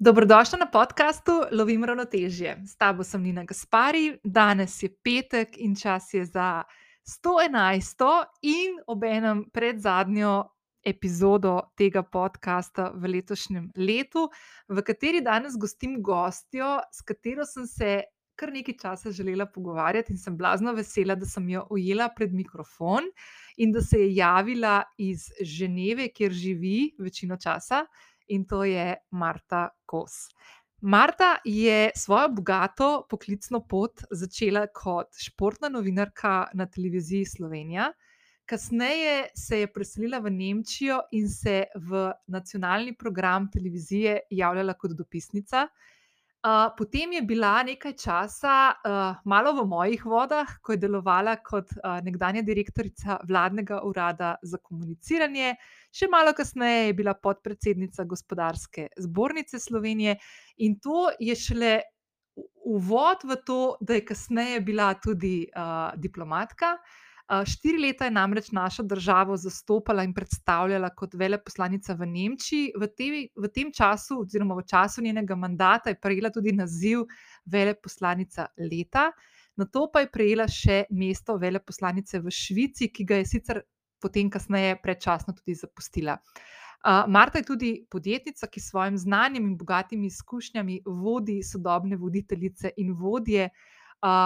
Dobrodošla na podkastu Lovim ravnotežje. S tabo sem Nina Gaspari, danes je petek in čas je za 111. in obenem pred zadnjo epizodo tega podcasta v letošnjem letu, v kateri danes gostim gostjo, s katero sem se kar nekaj časa želela pogovarjati in sem blazno vesela, da sem jo ujela pred mikrofon in da se je javila iz Ženeve, kjer živi večino časa in to je Marta Kos. Marta je svojo bogato poklicno pot začela kot športna novinarka na televiziji Slovenija. Kasneje se je preselila v Nemčijo in se v nacionalni program televizije javljala kot dopisnica potem je bila nekaj časa uh, malo v mojih vodah, ko je delovala kot uh, nekdanja direktorica vladnega urada za komuniciranje, še malo kasneje je bila podpredsednica gospodarske zbornice Slovenije in to je šele uvod v to, da je kasneje bila tudi uh, diplomatka. Štiri leta je namreč našo državo zastopala in predstavljala kot veleposlanica v Nemčiji. V, te, v tem času, oziroma v času njenega mandata, je prejela tudi naziv veleposlanica leta, na to pa je prejela še mesto veleposlanice v Švici, ki ga je sicer potem, kasneje, predčasno tudi zapustila. Marta je tudi podjetnica, ki s svojim znanjem in bogatimi izkušnjami vodi sodobne voditeljice in vodje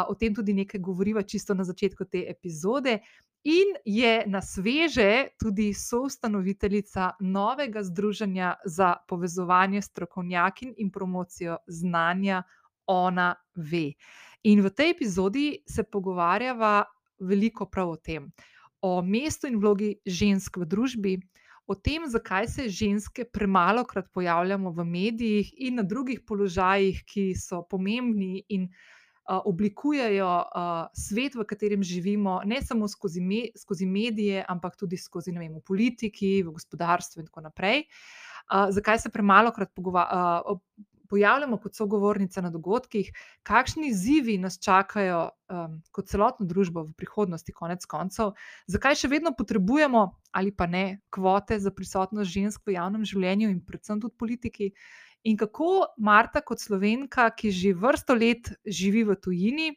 o tem tudi nekaj govoriva, čisto na začetku te epizode. In je na sveže tudi soustanoviteljica novega združenja za povezovanje strokovnjakin in promocijo znanja, ona ve. In v tej epizodi se pogovarjava veliko prav o tem, o mestu in vlogi žensk v družbi, o tem, zakaj se ženske premalo krat pojavljamo v medijih in na drugih položajih, ki so pomembni in oblikujejo svet, v katerem živimo, ne samo skozi, me, skozi medije, ampak tudi skozi vem, v politiki, v gospodarstvu in tako naprej. Zakaj se premalo krat pojavljamo kot sogovornice na dogodkih, kakšni izzivi nas čakajo um, kot celotno družbo v prihodnosti, konec koncev, zakaj še vedno potrebujemo ali pa ne kvote za prisotnost žensk v javnem življenju in predvsem tudi politiki. In kako Marta, kot slovenka, ki že vrsto let živi v tujini,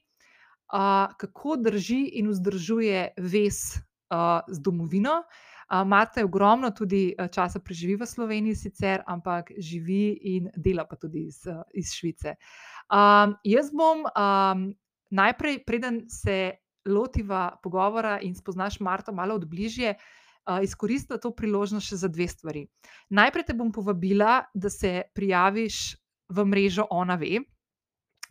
uh, kako drži in vzdržuje vez uh, z domovino. Uh, Marta je ogromno tudi časa preživi v Sloveniji, sicer, ampak živi in dela pa tudi iz, iz Švice. Um, jaz bom um, najprej, preden se lotiva pogovora in spoznaš Marto malo od bližje, uh, izkoristila to priložnost še za dve stvari. Najprej te bom povabila, da se prijaviš v mrežo Ona Ve.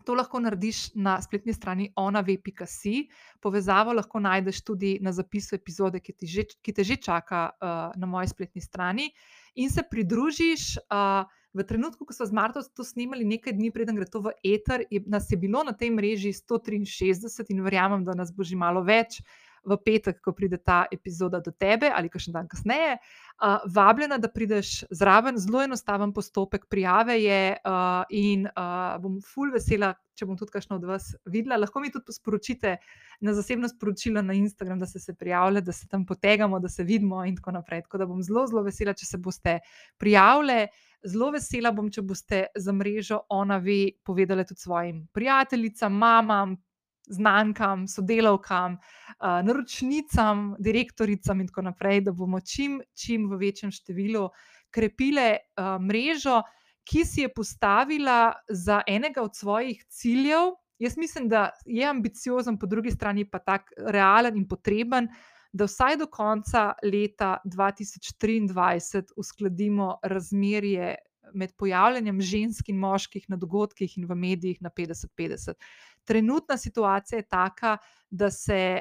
To lahko narediš na spletni strani onave.si. Povezavo lahko najdeš tudi na zapisu epizode, ki, že, ki te že čaka uh, na moji spletni strani. In se pridružiš. Uh, V trenutku, ko smo z Marto to snimali, nekaj dni preden gre to v eter, je, nas je bilo na tej mreži 163 in verjamem, da nas bo že malo več. Uh, v petek, ko pride ta epizoda do tebe ali pa še dan kasneje. Uh, vabljena, da prideš zraven, zelo enostaven postopek prijave je uh, in uh, bom ful vesela, če bom tudi kakšno od vas videla. Lahko mi tudi sporočite na zasebno sporočilo na Instagram, da ste se prijavili, da se tam potegamo, da se vidimo in tako naprej. Tako da bom zelo, zelo vesela, če se boste prijavili. Zelo vesela bom, če boste za mrežo ona ve povedali tudi svojim prijateljicam, mamam, znankam, sodelavkam, naročnicam, direktoricam in tako naprej, da bomo čim, čim v večjem številu krepile mrežo, ki si je postavila za enega od svojih ciljev. Jaz mislim, da je ambiciozen, po drugi strani pa tako realen in potreben, da vsaj do konca leta 2023 uskladimo razmerje med pojavljanjem žensk in moških na dogodkih in v medijih na 50-50. Trenutna situacija je taka, da se,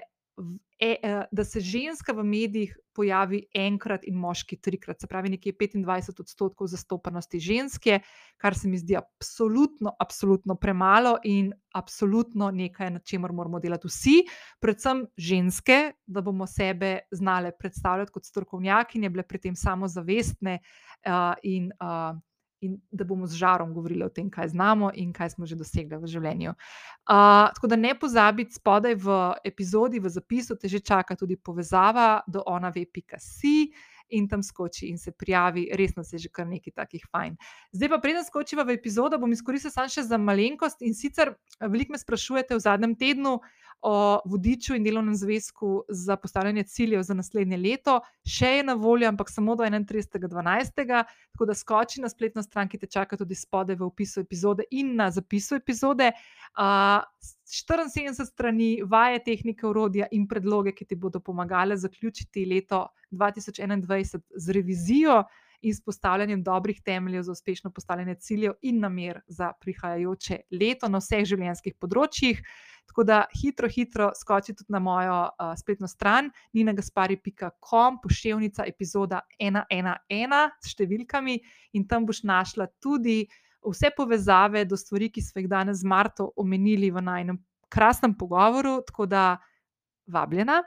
e, e, da se ženska v medijih pojavi enkrat in moški trikrat, se pravi, nekje 25 odstotkov zastopanosti ženske, kar se mi zdi absolutno, absolutno premalo in absolutno nekaj, na čemer moramo delati vsi, predvsem ženske, da bomo sebe znale predstavljati kot strokovnjakinje, bile pri tem samozavestne uh, in uh, in da bomo z žarom govorili o tem, kaj znamo in kaj smo že dosegli v življenju. Uh, tako da ne pozabite, spodaj v epizodi, v zapisu, te že čaka tudi povezava do onave.si in tam skoči in se prijavi. Resno se je že kar nekaj takih fajn. Zdaj pa, preden skočiva v epizodo, bom izkoristil samo še za malenkost in sicer veliko me sprašujete v zadnjem tednu o vodiču in delovnem zvezku za postavljanje ciljev za naslednje leto. Še je na voljo, ampak samo do 31.12. Tako da skoči na spletno stran, ki te čaka tudi spodaj v opisu epizode in na zapisu epizode. Uh, 74 strani vaje, tehnike, urodja in predloge, ki ti bodo pomagali zaključiti leto 2021 z revizijo in spostavljanjem dobrih temeljev za uspešno postavljanje ciljev in namer za prihajajoče leto na vseh življenjskih področjih. Tako da hitro, hitro skoči tudi na mojo uh, spletno stran ninagaspari.com, pošiljka epizoda 111 s številkami in tam boš našla tudi vse povezave do stvari, ki smo jih danes z Marto omenili v najnem krasnem pogovoru. Tako da vabljena.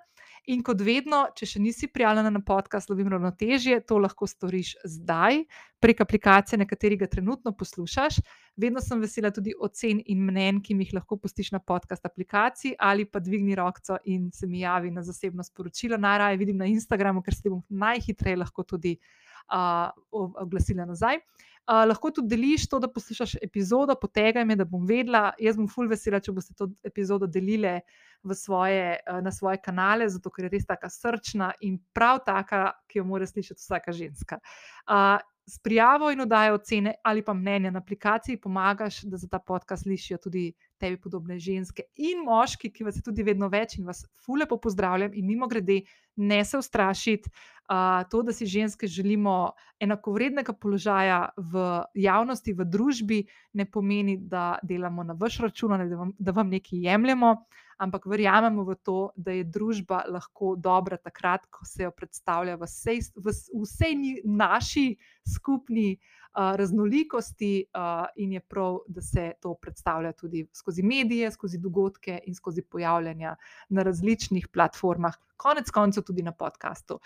In kot vedno, če še nisi prijavljena na podcast Lovim ravnotežje, to lahko storiš zdaj prek aplikacije, na kateri ga trenutno poslušaš. Vedno sem vesela tudi ocen in mnen, ki mi jih lahko pustiš na podcast aplikaciji ali pa dvigni rokco in se mi javi na zasebno sporočilo. Najraje vidim na Instagramu, ker se bom najhitreje lahko tudi uh, oglasila nazaj. Uh, lahko tudi deliš to, da poslušaš epizodo, potegaj me, da bom vedela. Jaz bom fulj vesela, če boste to epizodo delili svoje, uh, na svoje kanale, zato ker je res tako srčna in prav taka, ki jo mora slišati vsaka ženska. Uh, s prijavo in oddajo ocene ali pa mnenja na aplikaciji pomagaš, da za ta podcast slišijo tudi tebi podobne ženske in moški, ki vas je tudi vedno več in vas fule po pozdravljam in mimo grede, ne se ustrašiti. Uh, to, da si ženske želimo enakovrednega položaja v javnosti, v družbi, ne pomeni, da delamo na vaš račun ali da vam, da vam nekaj jemljemo, ampak verjamemo v to, da je družba lahko dobra takrat, ko se jo predstavlja v vsej, v vsej naši skupni uh, raznolikosti in je prav, da se to predstavlja tudi skozi medije, skozi dogodke in skozi pojavljanja na različnih platformah, konec koncev tudi na podkastu.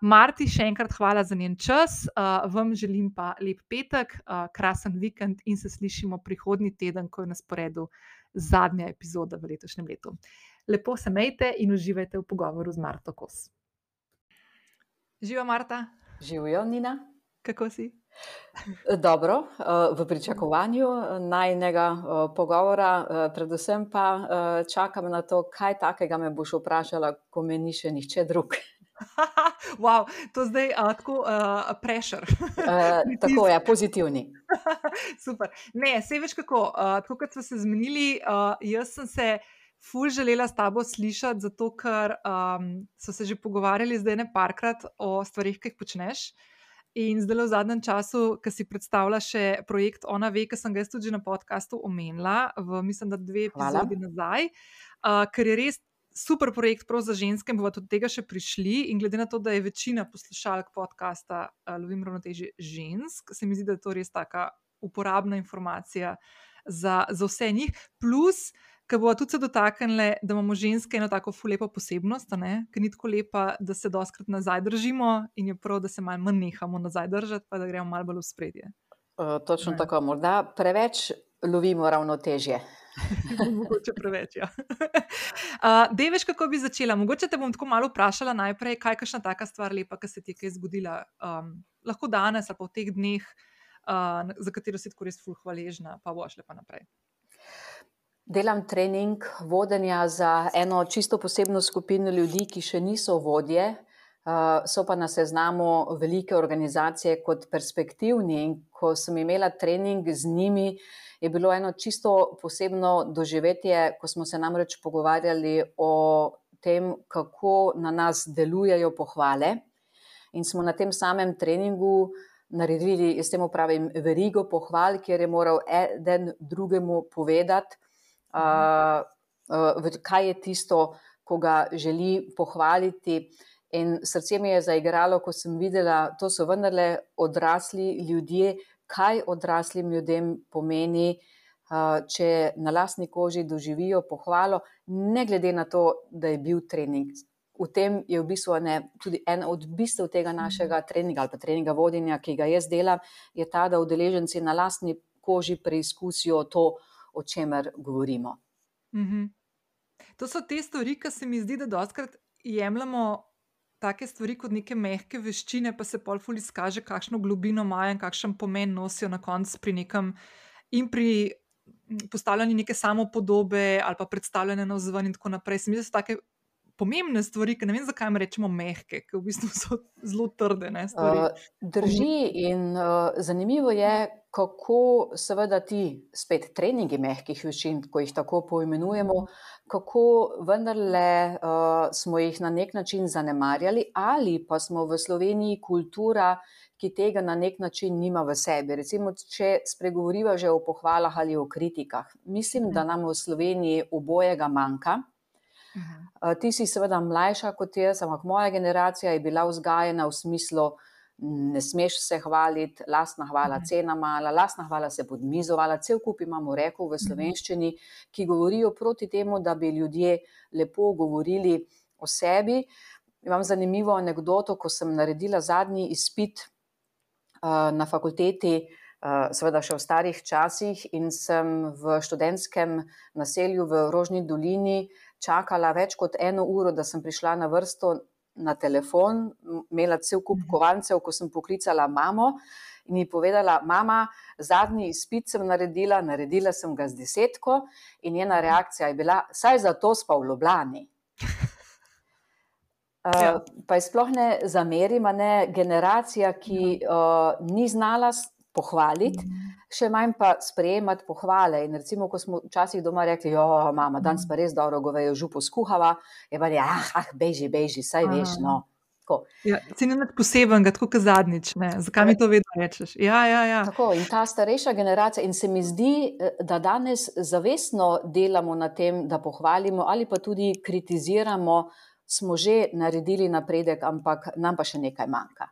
Marti, še enkrat hvala za njen čas, vam želim pa lep petek, krasen vikend in se slišimo prihodnji teden, ko je na sporedu zadnja epizoda v letošnjem letu. Lepo se majte in uživajte v pogovoru z Marto Kos. Živa Marta. Živijo, Nina. Kako si? Dobro, eh, v pričakovanju najnega eh, pogovora, eh, predvsem pa čakam na to, kaj takega me boš vprašala, ko me ni še nihče drug. Wow, to zdaj uh, tako uh, prešer. uh, tako je, pozitivni. Super. Ne, se veš kako. Uh, tako kot smo se zmenili, uh, jaz sem se ful želela s tabo slišati, zato ker um, so se že pogovarjali zdaj ne parkrat o stvarih, ki jih počneš. In zdaj, v zadnjem času, ki si predstavlja še projekt Ona ve, ki sem ga tudi na podkastu omenila, v, mislim, da dve epizodi nazaj, uh, ker je res super projekt za ženske, bomo tudi tega še prišli. In glede na to, da je večina poslušalk podcasta uh, Lovim ravnoteže žensk, se mi zdi, da je to res taka uporabna informacija za, za vse njih. Plus, ki bo tudi se dotaknile, da imamo ženske eno tako fulepo posebnost, ki ni tako lepa, da se doskrat nazaj držimo in je prav, da se malo manj nehamo nazaj držati, pa da gremo malo bolj v spredje. Uh, točno ne. tako, morda preveč lovimo ravnotežje. Mogoče preveč. Ja. uh, Dej, veš, kako bi začela. Mogoče te bom tako malo vprašala najprej, kaj je kakšna taka stvar lepa, ki se ti je zgodila. Um, lahko danes ali pa v teh dneh, uh, za katero si tako res fulh hvaležna, pa boš lepa naprej. Delam trening vodenja za eno čisto posebno skupino ljudi, ki še niso vodje, so pa na seznamu velike organizacije kot perspektivni. In ko sem imela trening z njimi, je bilo eno čisto posebno doživetje, ko smo se namreč pogovarjali o tem, kako na nas delujejo pohvale. In smo na tem samem treningu naredili, jaz temu pravim, verigo pohval, kjer je moral eden drugemu povedati uh, uh, kaj je tisto, ko ga želi pohvaliti. In srce mi je zaigralo, ko sem videla, da so vendarle odrasli ljudje, kaj odraslim ljudem pomeni, če na lastni koži doživijo pohvalo, ne glede na to, da je bil trening. V tem je v bistvu ne, tudi en od bistv tega našega treninga ali pa treninga vodenja, ki ga jaz delam, je ta, da udeleženci na lastni koži preizkusijo to, o čemer govorimo. Mm -hmm. To so te stvari, ki se mi zdi, da dostakrat jemljemo take stvari kot neke mehke veščine, pa se pol ful izkaže, kakšno globino imajo in kakšen pomen nosijo na koncu pri nekem in pri postavljanju neke samopodobe ali pa predstavljanje na vzven in tako naprej. Se mi zdi, da so take pomembne stvari, ki ne vem, zakaj jim rečemo mehke, ki v bistvu so zelo trde. Ne, uh, drži in uh, zanimivo je, kako seveda ti spet treningi mehkih veščin, ko jih tako poimenujemo, kako vendarle uh, smo jih na nek način zanemarjali ali pa smo v Sloveniji kultura, ki tega na nek način nima v sebi. Recimo, če spregovoriva že o pohvalah ali o kritikah. Mislim, da nam v Sloveniji obojega manjka. Uh, ti si seveda mlajša kot jaz, ampak moja generacija je bila vzgajena v smislu, ne smeš se hvaliti, lastna hvala, cena mala, lastna hvala se podmizovala, cel kup imamo rekov v slovenščini, ki govorijo proti temu, da bi ljudje lepo govorili o sebi. Imam zanimivo anegdoto, ko sem naredila zadnji izpit uh, na fakulteti, uh, seveda še v starih časih, in sem v študentskem naselju v Rožni dolini čakala več kot eno uro, da sem prišla na vrsto na telefon, imela cel kup mhm. kovancev, ko sem poklicala mamo in ji povedala, mama, zadnji izpit sem naredila, naredila sem ga z desetko in njena reakcija je bila, saj za to spa v Ljubljani. Uh, pa je sploh ne zamerim, ne generacija, ki uh, ni znala pohvaliti, še manj pa sprejemati pohvale. In recimo, ko smo včasih doma rekli, jo, mama, danes pa res dobro govejo župo skuhava, je pa je, ah, ah, beži, beži, saj veš, no. Ja, si ne nad poseben, tako kot zadnjič. Ne? Zakaj mi to vedno rečeš? Ja, ja, ja. Tako, in ta starejša generacija, in se mi zdi, eh, da danes zavestno delamo na tem, da pohvalimo ali pa tudi kritiziramo, smo že naredili napredek, ampak nam pa še nekaj manjka.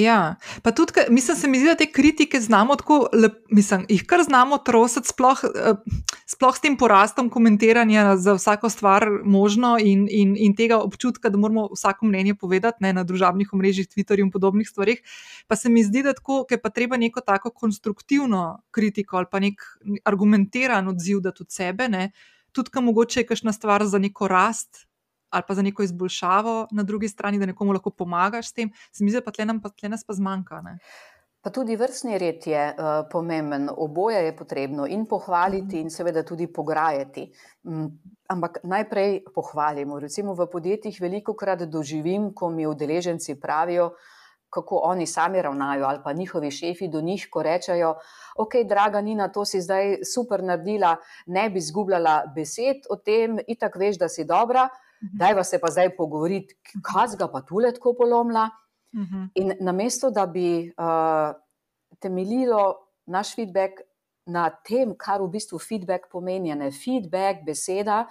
Ja, pa tudi, mislim, se mi zdi, da te kritike znamo tako, lep, mislim, jih kar znamo trositi, sploh, eh, sploh s tem porastom komentiranja za vsako stvar možno in, in, in tega občutka, da moramo vsako mnenje povedati ne, na družabnih omrežjih, Twitterju in podobnih stvarih. Pa se mi zdi, da tako, je pa treba neko tako konstruktivno kritiko ali pa nek argumentiran odziv, da tudi sebe, ne, tudi kam mogoče je kakšna stvar za neko rast ali pa za neko izboljšavo na drugi strani, da nekomu lahko pomagaš s tem, se mi zdi, pa tle, nam, pa tle nas pa zmanjka. Ne? Pa tudi vrstni red je uh, pomemben, oboje je potrebno in pohvaliti, in seveda tudi pograjati. Um, ampak najprej pohvalimo. Recimo v podjetjih veliko krat doživim, ko mi udeleženci pravijo, kako oni sami ravnajo, ali pa njihovi šefi do njih, ko rečejo: Ok, draga Nina, to si zdaj super naredila, ne bi izgubljala besed o tem, itak veš, da si dobra. Mhm. Daj pa se pa zdaj pogovoriti, kaj ga pa tu letko polomla. Mhm. In namesto, da bi uh, temeljilo naš feedback na tem, kar v bistvu feedback pomeni, ne feedback, beseda,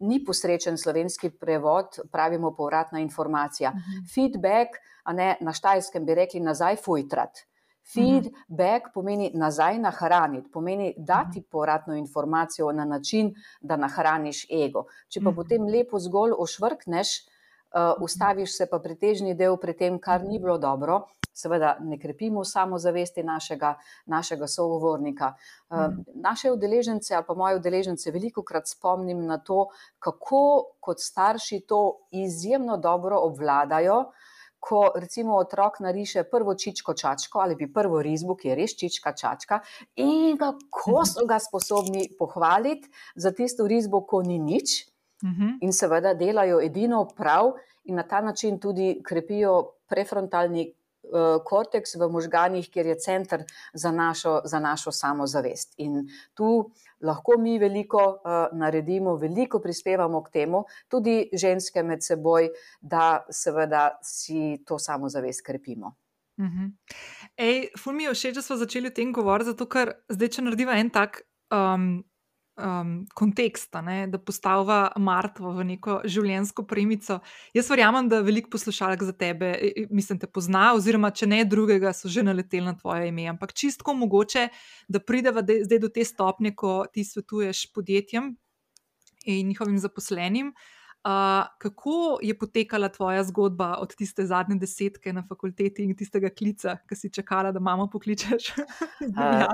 ni posrečen slovenski prevod, pravimo povratna informacija. Mhm. Feedback, a ne na štajskem bi rekli nazaj fujtrat. Feedback pomeni nazaj nahraniti, pomeni dati povratno informacijo na način, da nahraniš ego. Če pa potem lepo zgolj ošvrkneš, uh, ustaviš se pa pretežni del pri tem, kar ni bilo dobro, seveda ne krepimo samozavesti našega, našega sogovornika. Uh, naše udeležence ali pa moje udeležence veliko krat spomnim na to, kako kot starši to izjemno dobro obvladajo ko recimo otrok nariše prvo čičko čačko ali bi prvo rizbo, ki je res čička čačka, in kako so ga sposobni pohvaliti za tisto rizbo, ko ni nič, mhm. in seveda delajo edino prav, in na ta način tudi krepijo prefrontalni korteks v možganjih, kjer je center za našo, za našo samozavest. In tu lahko mi veliko uh, naredimo, veliko prispevamo k temu, tudi ženske med seboj, da seveda si to samozavest krepimo. Mhm. Ej, ful mi je všeč, da smo začeli o tem govoriti, zato ker zdaj, če naredimo en tak um, um, konteksta, ne, da postavlja Martvo v neko življenjsko premico. Jaz verjamem, da veliko poslušalk za tebe, mislim, te pozna, oziroma če ne drugega, so že naleteli na tvoje ime. Ampak čistko mogoče, da prideva zdaj do te stopnje, ko ti svetuješ podjetjem in njihovim zaposlenim. Uh, kako je potekala tvoja zgodba od tiste zadnje desetke na fakulteti in tistega klica, ki si čakala, da mamo pokličeš? uh,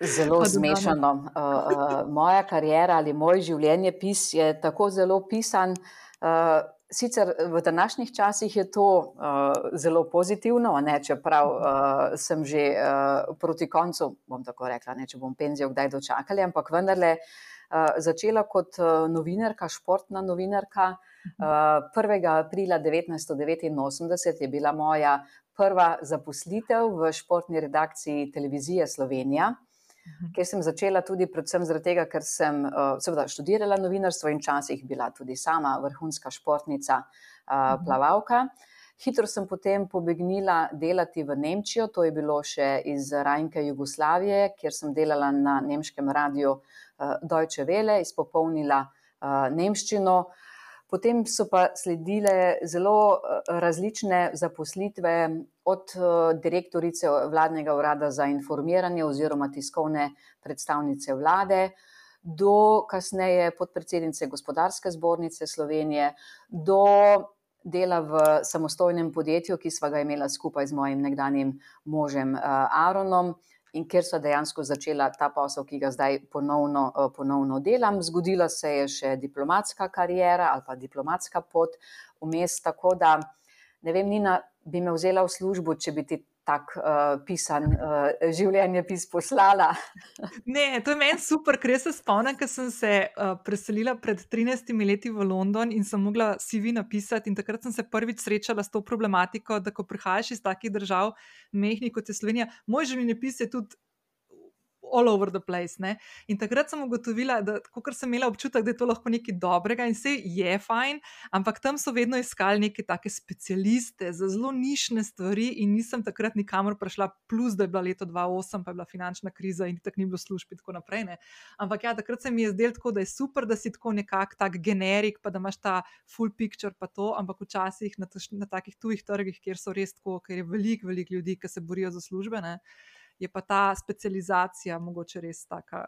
Zelo zmešano. Uh, uh, moja karijera ali moj življenjepis je tako zelo pisan. Uh, sicer v današnjih časih je to uh, zelo pozitivno, ne, čeprav uh, sem že uh, proti koncu, bom tako rekla, ne, če bom penzijo kdaj dočakali, ampak vendarle uh, začela kot uh, novinarka, športna novinarka. Uh, 1. aprila 1989 je bila moja prva zaposlitev v športni redakciji televizije Slovenija. Mhm. Ker sem začela tudi, predvsem zaradi tega, ker sem uh, seveda študirala novinarstvo in včasih bila tudi sama vrhunska športnica, uh, plavalka. Hitro sem potem pobegnila delati v Nemčijo, to je bilo še iz Rajnke Jugoslavije, kjer sem delala na nemškem radiju uh, Deutsche Welle, izpopolnila uh, nemščino. Potem so pa sledile zelo različne zaposlitve, od eh, direktorice vladnega urada za informiranje oziroma tiskovne predstavnice vlade do kasneje podpredsednice gospodarske zbornice Slovenije, do dela v samostojnem podjetju, ki sva ga imela skupaj z mojim nekdanjim možem eh, Aaronom. In ker so dejansko začela ta posel, ki ga zdaj ponovno, eh, ponovno delam, zgodila se je še diplomatska karijera ali pa diplomatska pot vmes, tako da ne vem, Nina, bi me vzela v službo, če bi ti tak uh, pisan uh, življenjepis poslala. ne, to je meni super, ker se spomnim, ker sem se uh, preselila pred 13 leti v London in sem mogla CV napisati. Takrat sem se prvič srečala s to problematiko, da ko prihajaš iz takih držav, mehkih kot je Slovenija, moj življenjepis je tudi all over the place. Ne? In takrat sem ugotovila, da sem imela občutek, da je to lahko nekaj dobrega in vse je fajn, ampak tam so vedno iskali neke take specialiste za zelo nišne stvari, in nisem takrat nikamor prišla, plus da je bila leto 2008, pa je bila finančna kriza in tako ni bilo služb in tako naprej. Ne? Ampak ja, takrat se mi je zdelo tako, da je super, da si tako nekako tak generik, pa da imaš ta full picture, pa to, ampak včasih na, na takih tujih trgih, kjer so res tako, ker je veliko, veliko ljudi, ki se borijo za službene je pa ta specializacija mogoče res tako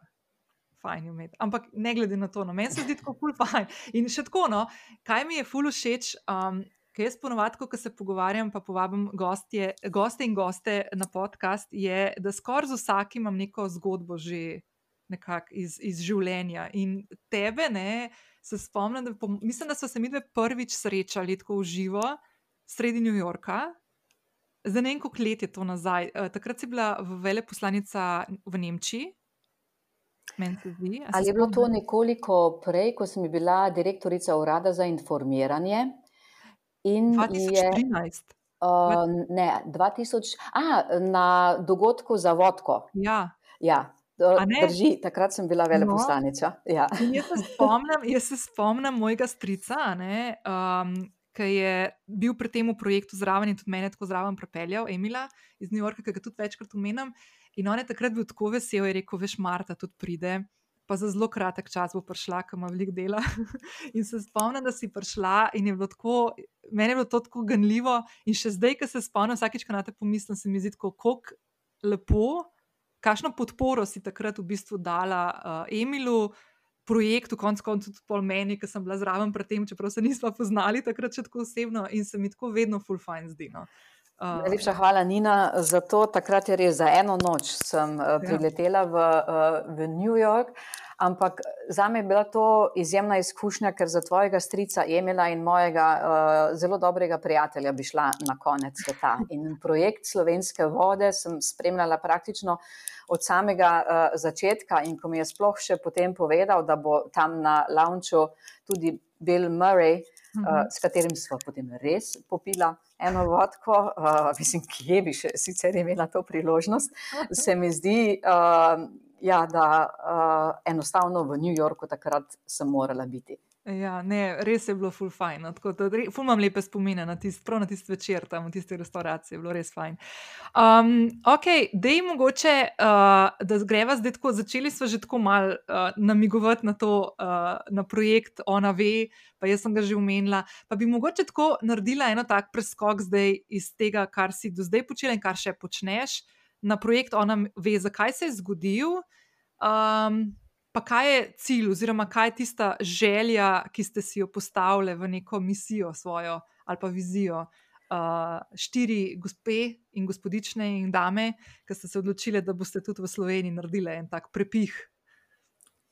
fajn imeti. Ampak ne glede na to, no, meni se zdi tako ful fajn. In še tako, no, kaj mi je ful všeč. Um, Kaj jaz ponovadi, ko se pogovarjam, pa povabim gostje, goste in goste na podcast, je, da skoraj z vsakim imam neko zgodbo že iz, iz življenja. In tebe, ne, se spomnim, da po, mislim, da so se mi dve prvič srečali tako v živo, sredi New Yorka, Zdaj ne vem, koliko let je to nazaj. Uh, takrat si bila veleposlanica v Nemčiji. Zdi, Ali je bilo to nekoliko prej, ko sem bila direktorica urada za informiranje? 2013. Uh, ne, 2000, a, na dogodku za vodko. Ja. ja. Drži, takrat sem bila veleposlanica. No. Ja. Jaz, se spomnim, jaz se spomnim mojega strica, ne, um, ki je bil pri tem projektu zraven in tudi mene tako zraven pripeljal, Emila iz New Yorka, ki ga tudi večkrat omenjam. In on je takrat bil tako vesel, je rekel: Veš, Marta tudi pride. Pa za zelo kratek čas bo prišla, ima veliko dela. in se spomnim, da si prišla, in je bilo tako, meni je bilo to tako ganljivo. In še zdaj, ki se spomnim, vsakeč, ko na te pomislim, se mi zdi tako, kako lepo, kakšno podporo si takrat v bistvu dala uh, Emilu, projektu, konc koncev tudi pol meni, ki sem bila zraven pred tem, čeprav se nismo poznali takrat še tako osebno in se mi tako vedno full fine zdi. No. Uh, Najlepša hvala, Nina, za to. Takrat je res za eno noč sem uh, priletela v, uh, v New York. Ampak za me je bila to izjemna izkušnja, ker za tvojega strica Emila in mojega uh, zelo dobrega prijatelja bi šla na konec sveta. In projekt Slovenske vode sem spremljala praktično od samega uh, začetka. In ko mi je sploh še potem povedal, da bo tam na launchu tudi Bill Murray, uh, uh -huh. s katerim smo potem res popila eno vodko, uh, mislim, kje bi še sicer imela to priložnost, se mi zdi. Uh, Ja, da uh, enostavno v New Yorku takrat sem morala biti. Ja, ne, res je bilo ful fajn. No, tako, da, ful imam lepe spomine na tisti tist večer tam v tisti restauraciji, bilo res fajn. Um, ok, da je mogoče, uh, da greva zdaj tako. Začeli smo že tako mal uh, namigovati na to, uh, na projekt Ona ve, pa jaz sem ga že omenila. Pa bi mogoče tako naredila eno tak preskok zdaj iz tega, kar si do zdaj počela in kar še počneš, na projekt Ona ve, zakaj se je zgodil. Um, pa kaj je cilj, oziroma kaj je tista želja, ki ste si jo postavili v neko misijo svojo ali pa vizijo. Uh, štiri gospe in gospodične in dame, ki ste se odločili, da boste tudi v Sloveniji naredili en tak prepih.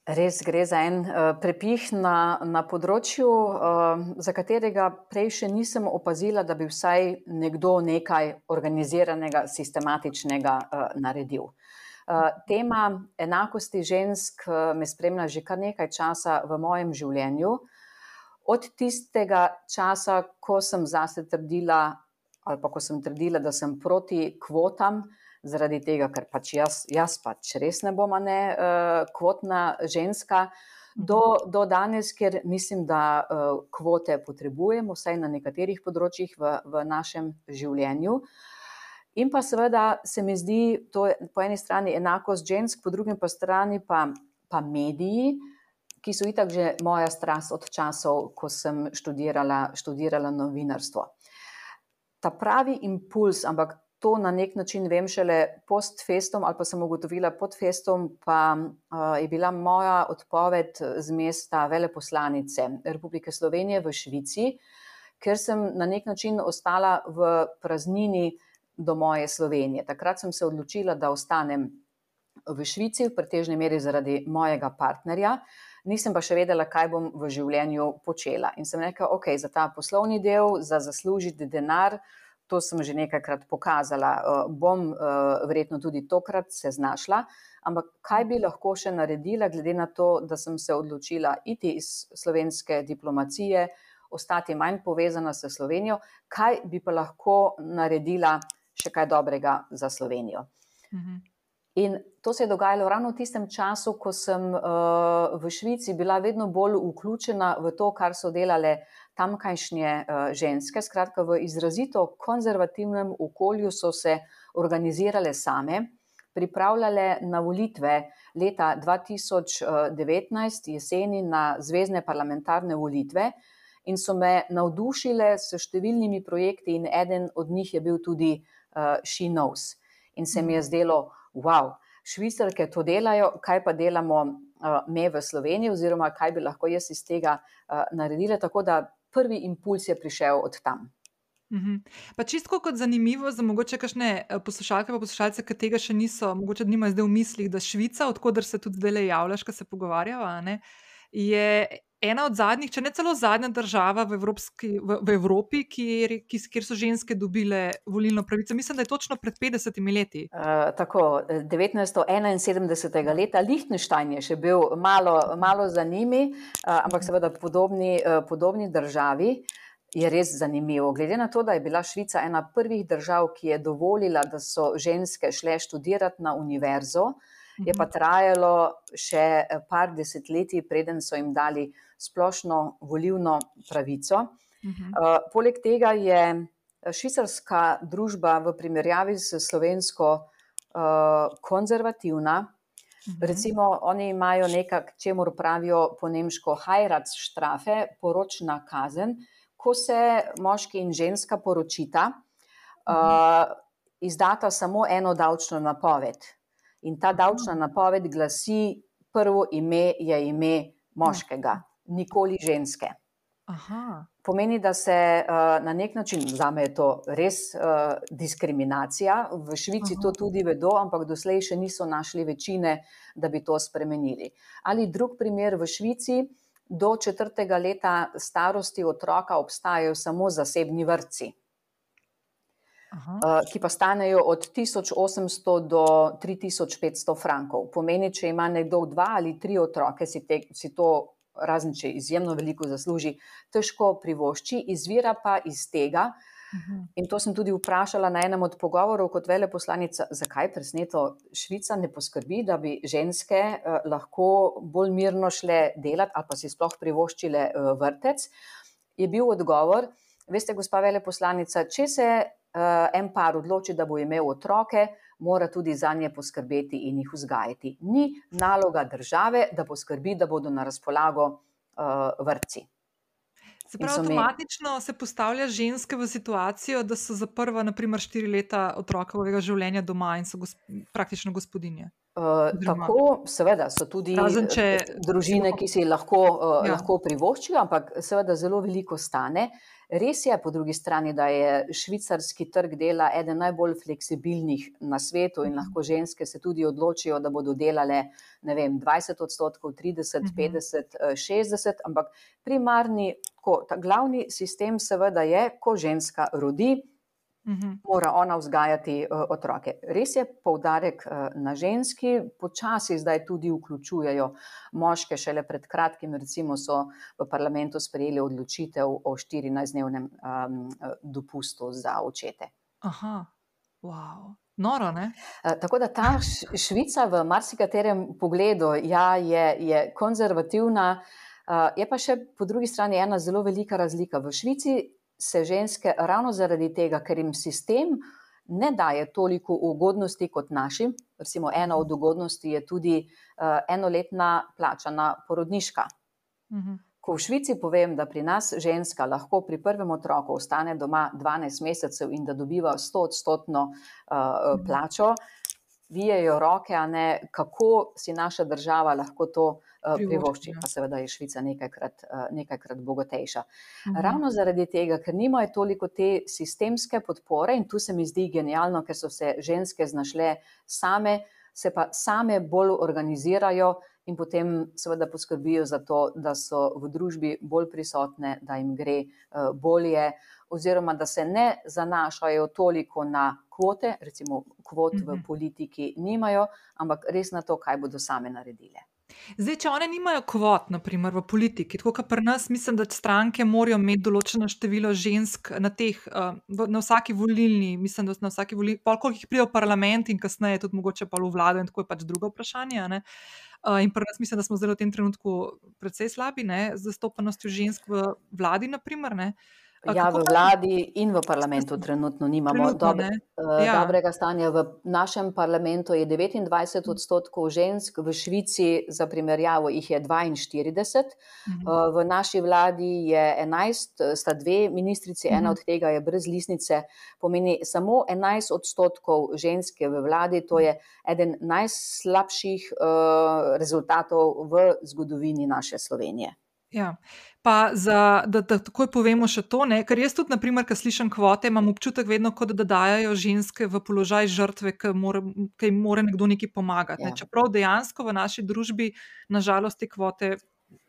Res gre za en uh, prepih na, na področju, uh, za katerega prej še nisem opazila, da bi vsaj nekdo nekaj organiziranega, sistematičnega uh, naredil. Uh, tema enakosti žensk uh, me spremlja že kar nekaj časa v mojem življenju. Od tistega časa, ko sem zase trdila, ali pa ko sem trdila, da sem proti kvotam, uh, zaradi tega, ker pač jaz, jaz pač res ne bom ne uh, kvotna ženska. Do, do danes, ker mislim, da uh, kvote potrebujemo, vsaj na nekaterih področjih v, v našem življenju. In pa seveda se mi zdi, to je po eni strani enakost žensk, po drugi pa strani pa, pa mediji, ki so itak že moja strast od časov, ko sem študirala, študirala novinarstvo. Ta pravi impuls, ampak to na nek način vem šele post-festom, ali pa sem ugotovila pod festom, pa uh, je bila moja odpoved z mesta veleposlanice Republike Slovenije v Švici, ker sem na nek način ostala v praznini do moje Slovenije. Takrat sem se odločila, da ostanem v Švici, v pretežni meri zaradi mojega partnerja. Nisem pa še vedela, kaj bom v življenju počela. In sem rekla, ok, za ta poslovni del, za zaslužiti denar, to sem že nekajkrat pokazala, uh, bom uh, verjetno tudi tokrat se znašla. Ampak kaj bi lahko še naredila, glede na to, da sem se odločila iti iz slovenske diplomacije, ostati manj povezana s Slovenijo, kaj bi pa lahko naredila še kaj dobrega za Slovenijo. Mhm. In to se je dogajalo ravno v tistem času, ko sem uh, v Švici bila vedno bolj vključena v to, kar so delale tamkajšnje uh, ženske. Skratka, v izrazito konzervativnem okolju so se organizirale same, pripravljale na volitve leta 2019, jeseni na zvezdne parlamentarne volitve. In so me navdušile s številnimi projekti, in eden od njih je bil tudi uh, She Knows. In se mi je zdelo, wow, švicarke to delajo, kaj pa delamo uh, me v Sloveniji, oziroma kaj bi lahko jaz iz tega uh, naredila. Tako da prvi impuls je prišel od tam. Mhm. Pa čisto kot zanimivo za mogoče kakšne eh, poslušalke pa poslušalce, ki tega še niso, mogoče nimajo zdaj v mislih, da Švica, odkudar se tudi zdaj javljaš, ko se pogovarjava, ne, je ena od zadnjih, če ne celo zadnja država v, Evropski, v, v Evropi, kjer, kjer so ženske dobile volilno pravico. Mislim, da je točno pred 50 leti. Uh, tako, 1971. leta, Liechtenstein je še bil malo, malo za njimi, uh, ampak seveda podobni, uh, podobni državi. Je res zanimivo. Glede na to, da je bila Švica ena prvih držav, ki je dovolila, da so ženske šle študirati na univerzo, je pa mhm. trajalo še par desetletij, preden so jim dali uh, splošno volivno pravico. Uh -huh. uh, poleg tega je švicarska družba v primerjavi s slovensko uh, konzervativna. Mhm. Recimo, oni imajo nekaj, čemu pravijo po nemško Heiratsstrafe, poročna kazen, ko se moški in ženska poročita, uh uh, izdata samo eno davčno napoved. In ta davčna napoved glasi: prvo ime je ime moškega nikoli ženske. Aha. Pomeni, da se uh, na nek način, za me je to res uh, diskriminacija, v Švici Aha. to tudi vedo, ampak doslej še niso našli večine, da bi to spremenili. Ali drug primer v Švici, do četrtega leta starosti otroka obstajajo samo zasebni vrtci. Uh, ki pa stanejo od 1800 do 3500 frankov. Pomeni, če ima nekdo dva ali tri otroke, si, te, si to razen če izjemno veliko zasluži, težko privošči, izvira pa iz tega. Mhm. In to sem tudi vprašala na enem od pogovorov kot veleposlanica, zakaj presneto Švica ne poskrbi, da bi ženske eh, lahko bolj mirno šle delati ali pa si sploh privoščile eh, vrtec. Je bil odgovor, veste, gospa veleposlanica, če se eh, en par odloči, da bo imel otroke, mora tudi za nje poskrbeti in jih vzgajati. Ni naloga države, da poskrbi, da bodo na razpolago uh, vrtci. Se pravi, avtomatično se postavlja ženske v situacijo, da so za prva, naprimer, štiri leta otrokovega življenja doma in so gosp praktično gospodinje. Uh, tako, seveda, so tudi Razen, če, družine, ki si lahko, uh, ja. lahko privoščijo, ampak seveda zelo veliko stane. Res je, po drugi strani, da je švicarski trg dela eden najbolj fleksibilnih na svetu in lahko ženske se tudi odločijo, da bodo delale vem, 20 odstotkov, 30, 50, 60, ampak primarni, ko, ta glavni sistem seveda je, ko ženska rodi, -hmm. mora ona vzgajati uh, otroke. Res je poudarek uh, na ženski, počasi zdaj tudi vključujejo moške, šele pred kratkim, recimo, so v parlamentu sprejeli odločitev o 14-dnevnem um, dopustu za očete. Aha, wow. Noro, uh, tako da ta Švica v marsikaterem pogledu ja, je, je konzervativna, je pa še po drugi strani ena zelo velika razlika. V Švici se ženske ravno zaradi tega, ker jim sistem ne daje toliko ugodnosti kot našim, recimo ena od ugodnosti je tudi uh, enoletna plačana porodniška. Uh mhm. -huh. Ko v Švici povem, da pri nas ženska lahko pri prvem otroku ostane doma 12 mesecev in da dobiva 100 odstotno uh, plačo, vijejo roke, ne kako si naša država lahko to uh, privošči, ja. pa seveda je Švica nekajkrat, eh, nekajkrat bogatejša. Mhm. Ravno zaradi tega, ker nimajo toliko te sistemske podpore in tu se mi zdi genialno, ker so se ženske znašle same, se pa same bolj organizirajo in potem seveda poskrbijo za to, da so v družbi bolj prisotne, da jim gre eh, bolje oziroma da se ne zanašajo toliko na kvote, recimo kvot v mhm. politiki nimajo, ampak res na to, kaj bodo same naredile. Zdaj, če one nimajo kvot, naprimer v politiki, tako kot pri nas, mislim, da stranke morajo imeti določeno število žensk na, teh, uh, na vsaki volilni, mislim, da na vsaki volilni, koliko jih pride v parlament in kasneje tudi mogoče pa v vlado in tako je pač drugo vprašanje. Uh, in pri nas mislim, da smo zelo v tem trenutku precej slabi ne, z zastopanostjo žensk v vladi, naprimer. Ne. Ja, v vladi in v parlamentu trenutno nimamo trenutno, dobre, uh, ja. dobrega stanja. V našem parlamentu je 29 odstotkov žensk, v Švici, za primerjavo, jih je 42. Mhm. Uh, v naši vladi je 11, sta dve ministrici, ena mhm. od tega je brez lisnice, pomeni samo 11 odstotkov ženske v vladi. To je eden najslabših uh, rezultatov v zgodovini naše Slovenije. Ja. Pa za, da, da takoj povemo še to, ne? ker jaz tudi, naprimer, ko slišim kvote, imam občutek vedno, kot da dajo ženske v položaj žrtve, ki jim mora nekdo nekaj pomagati. Ja. Ne? Čeprav dejansko v naši družbi, nažalost, te kvote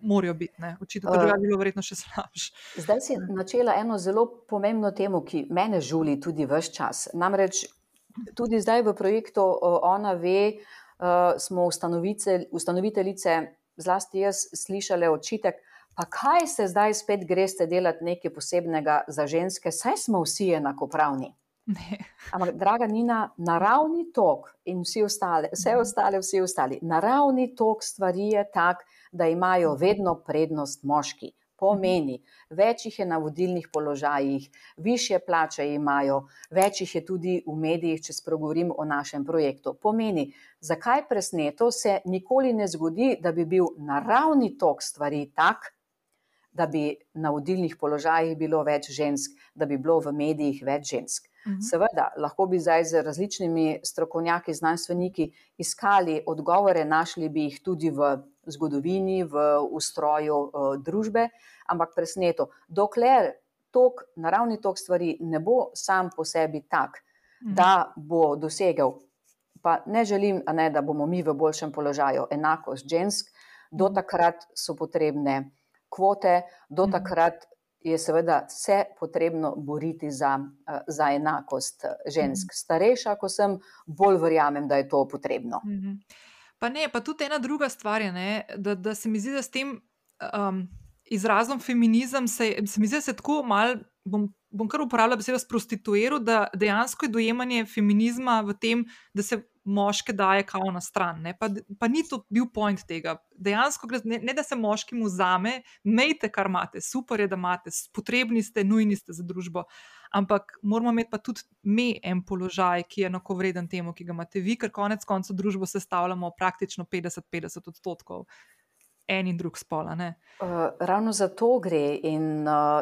morajo biti, očitno pa uh, bi bilo verjetno še slabše. Zdaj si načela eno zelo pomembno temo, ki mene žuli tudi vse čas. Namreč tudi zdaj v projektu Ona ve, uh, smo ustanoviteljice, zlasti jaz, slišali očitek pa kaj se zdaj spet greste delati nekaj posebnega za ženske, saj smo vsi enakopravni. Ne. Ampak, draga Nina, naravni tok in vsi ostale, vse mhm. ostale, vsi ostali, naravni tok stvari je tak, da imajo vedno prednost moški. Pomeni, več jih je na vodilnih položajih, više plače imajo, več jih je tudi v medijih, če spregovorim o našem projektu. Pomeni, zakaj presneto se nikoli ne zgodi, da bi bil naravni tok stvari tak, da bi na vodilnih položajih bilo več žensk, da bi bilo v medijih več žensk. Mhm. Seveda, lahko bi zdaj z različnimi strokovnjaki, znanstveniki iskali odgovore, našli bi jih tudi v zgodovini, v ustroju uh, družbe, ampak presneto, dokler tok, naravni tok stvari ne bo sam po sebi tak, mhm. da bo dosegel, pa ne želim, ne, da bomo mi v boljšem položaju, enakost žensk, do mhm. takrat so potrebne kvote, do mhm. takrat je seveda vse potrebno boriti za, eh, za enakost eh, žensk. Mhm. Starejša, ko sem, bolj verjamem, da je to potrebno. Mhm. Pa ne, pa tudi ena druga stvar je, ne, da, da se mi zdi, da s tem um, izrazom feminizem se, se mi zdi, da se tako mal. Bom, bom kar uporabljal besedo prostituiral, da dejansko je dojemanje feminizma v tem, da se moške daje kao na stran. Pa, pa ni to bil point tega. Dejansko gre ne, ne da se moškim vzame, mejte, kar imate, super je, da imate, potrebni ste, nujni ste za družbo. Ampak moramo imeti pa tudi mi en položaj, ki je enako vreden temu, ki ga imate vi, ker konec koncev družbo sestavljamo praktično 50-50 odstotkov. En in drug spol. Uh, ravno za to gre. In, uh,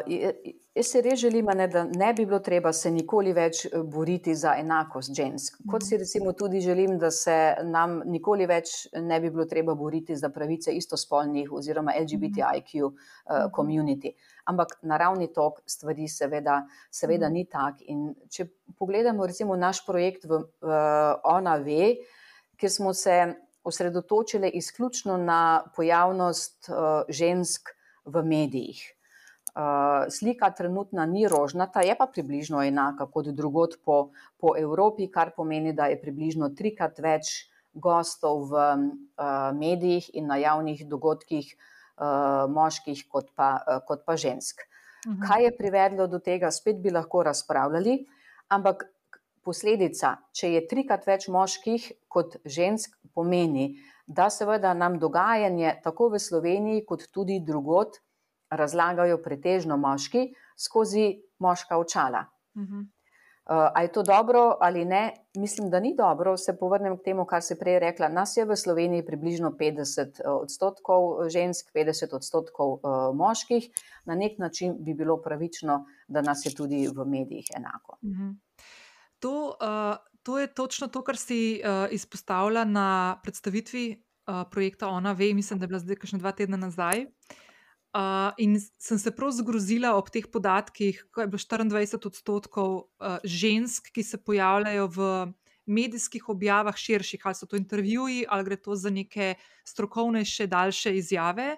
jaz se res želim, ne, da ne bi bilo treba se nikoli več eh, boriti za enakost žensk. Kot si recimo tudi želim, da se nam nikoli več ne bi bilo treba boriti za pravice istospolnih oziroma LGBTIQ uh, community. Ampak naravni tok stvari seveda, seveda ni tak. In če pogledamo recimo naš projekt v uh, Ona ve, kjer smo se osredotočile izključno na pojavnost uh, žensk v medijih. Uh, slika trenutna ni rožnata, je pa približno enaka kot drugot po, po Evropi, kar pomeni, da je približno trikrat več gostov v uh, medijih in na javnih dogodkih moških kot pa, kot pa žensk. Mhm. Kaj je privedlo do tega, spet bi lahko razpravljali, ampak posledica, če je trikrat več moških kot žensk, pomeni, da seveda nam dogajanje tako v Sloveniji, kot tudi drugot, razlagajo pretežno moški skozi moška očala. Uh -huh. a je to dobro ali ne? Mislim, da ni dobro. Se povrnem k temu, kar se prej rekla. Nas je v Sloveniji približno 50 uh, odstotkov žensk, 50 odstotkov uh, moških. Na nek način bi bilo pravično, da nas je tudi v medijih enako. Uh -huh to, uh, to je točno to, kar si uh, izpostavila na predstavitvi uh, projekta Ona Ve, mislim, da je bila zdaj kakšne dva tedna nazaj. Uh, in sem se prav zgrozila ob teh podatkih, ko je bilo 24 odstotkov uh, žensk, ki se pojavljajo v medijskih objavah širših, ali so to intervjuji, ali gre to za neke strokovnejše, daljše izjave.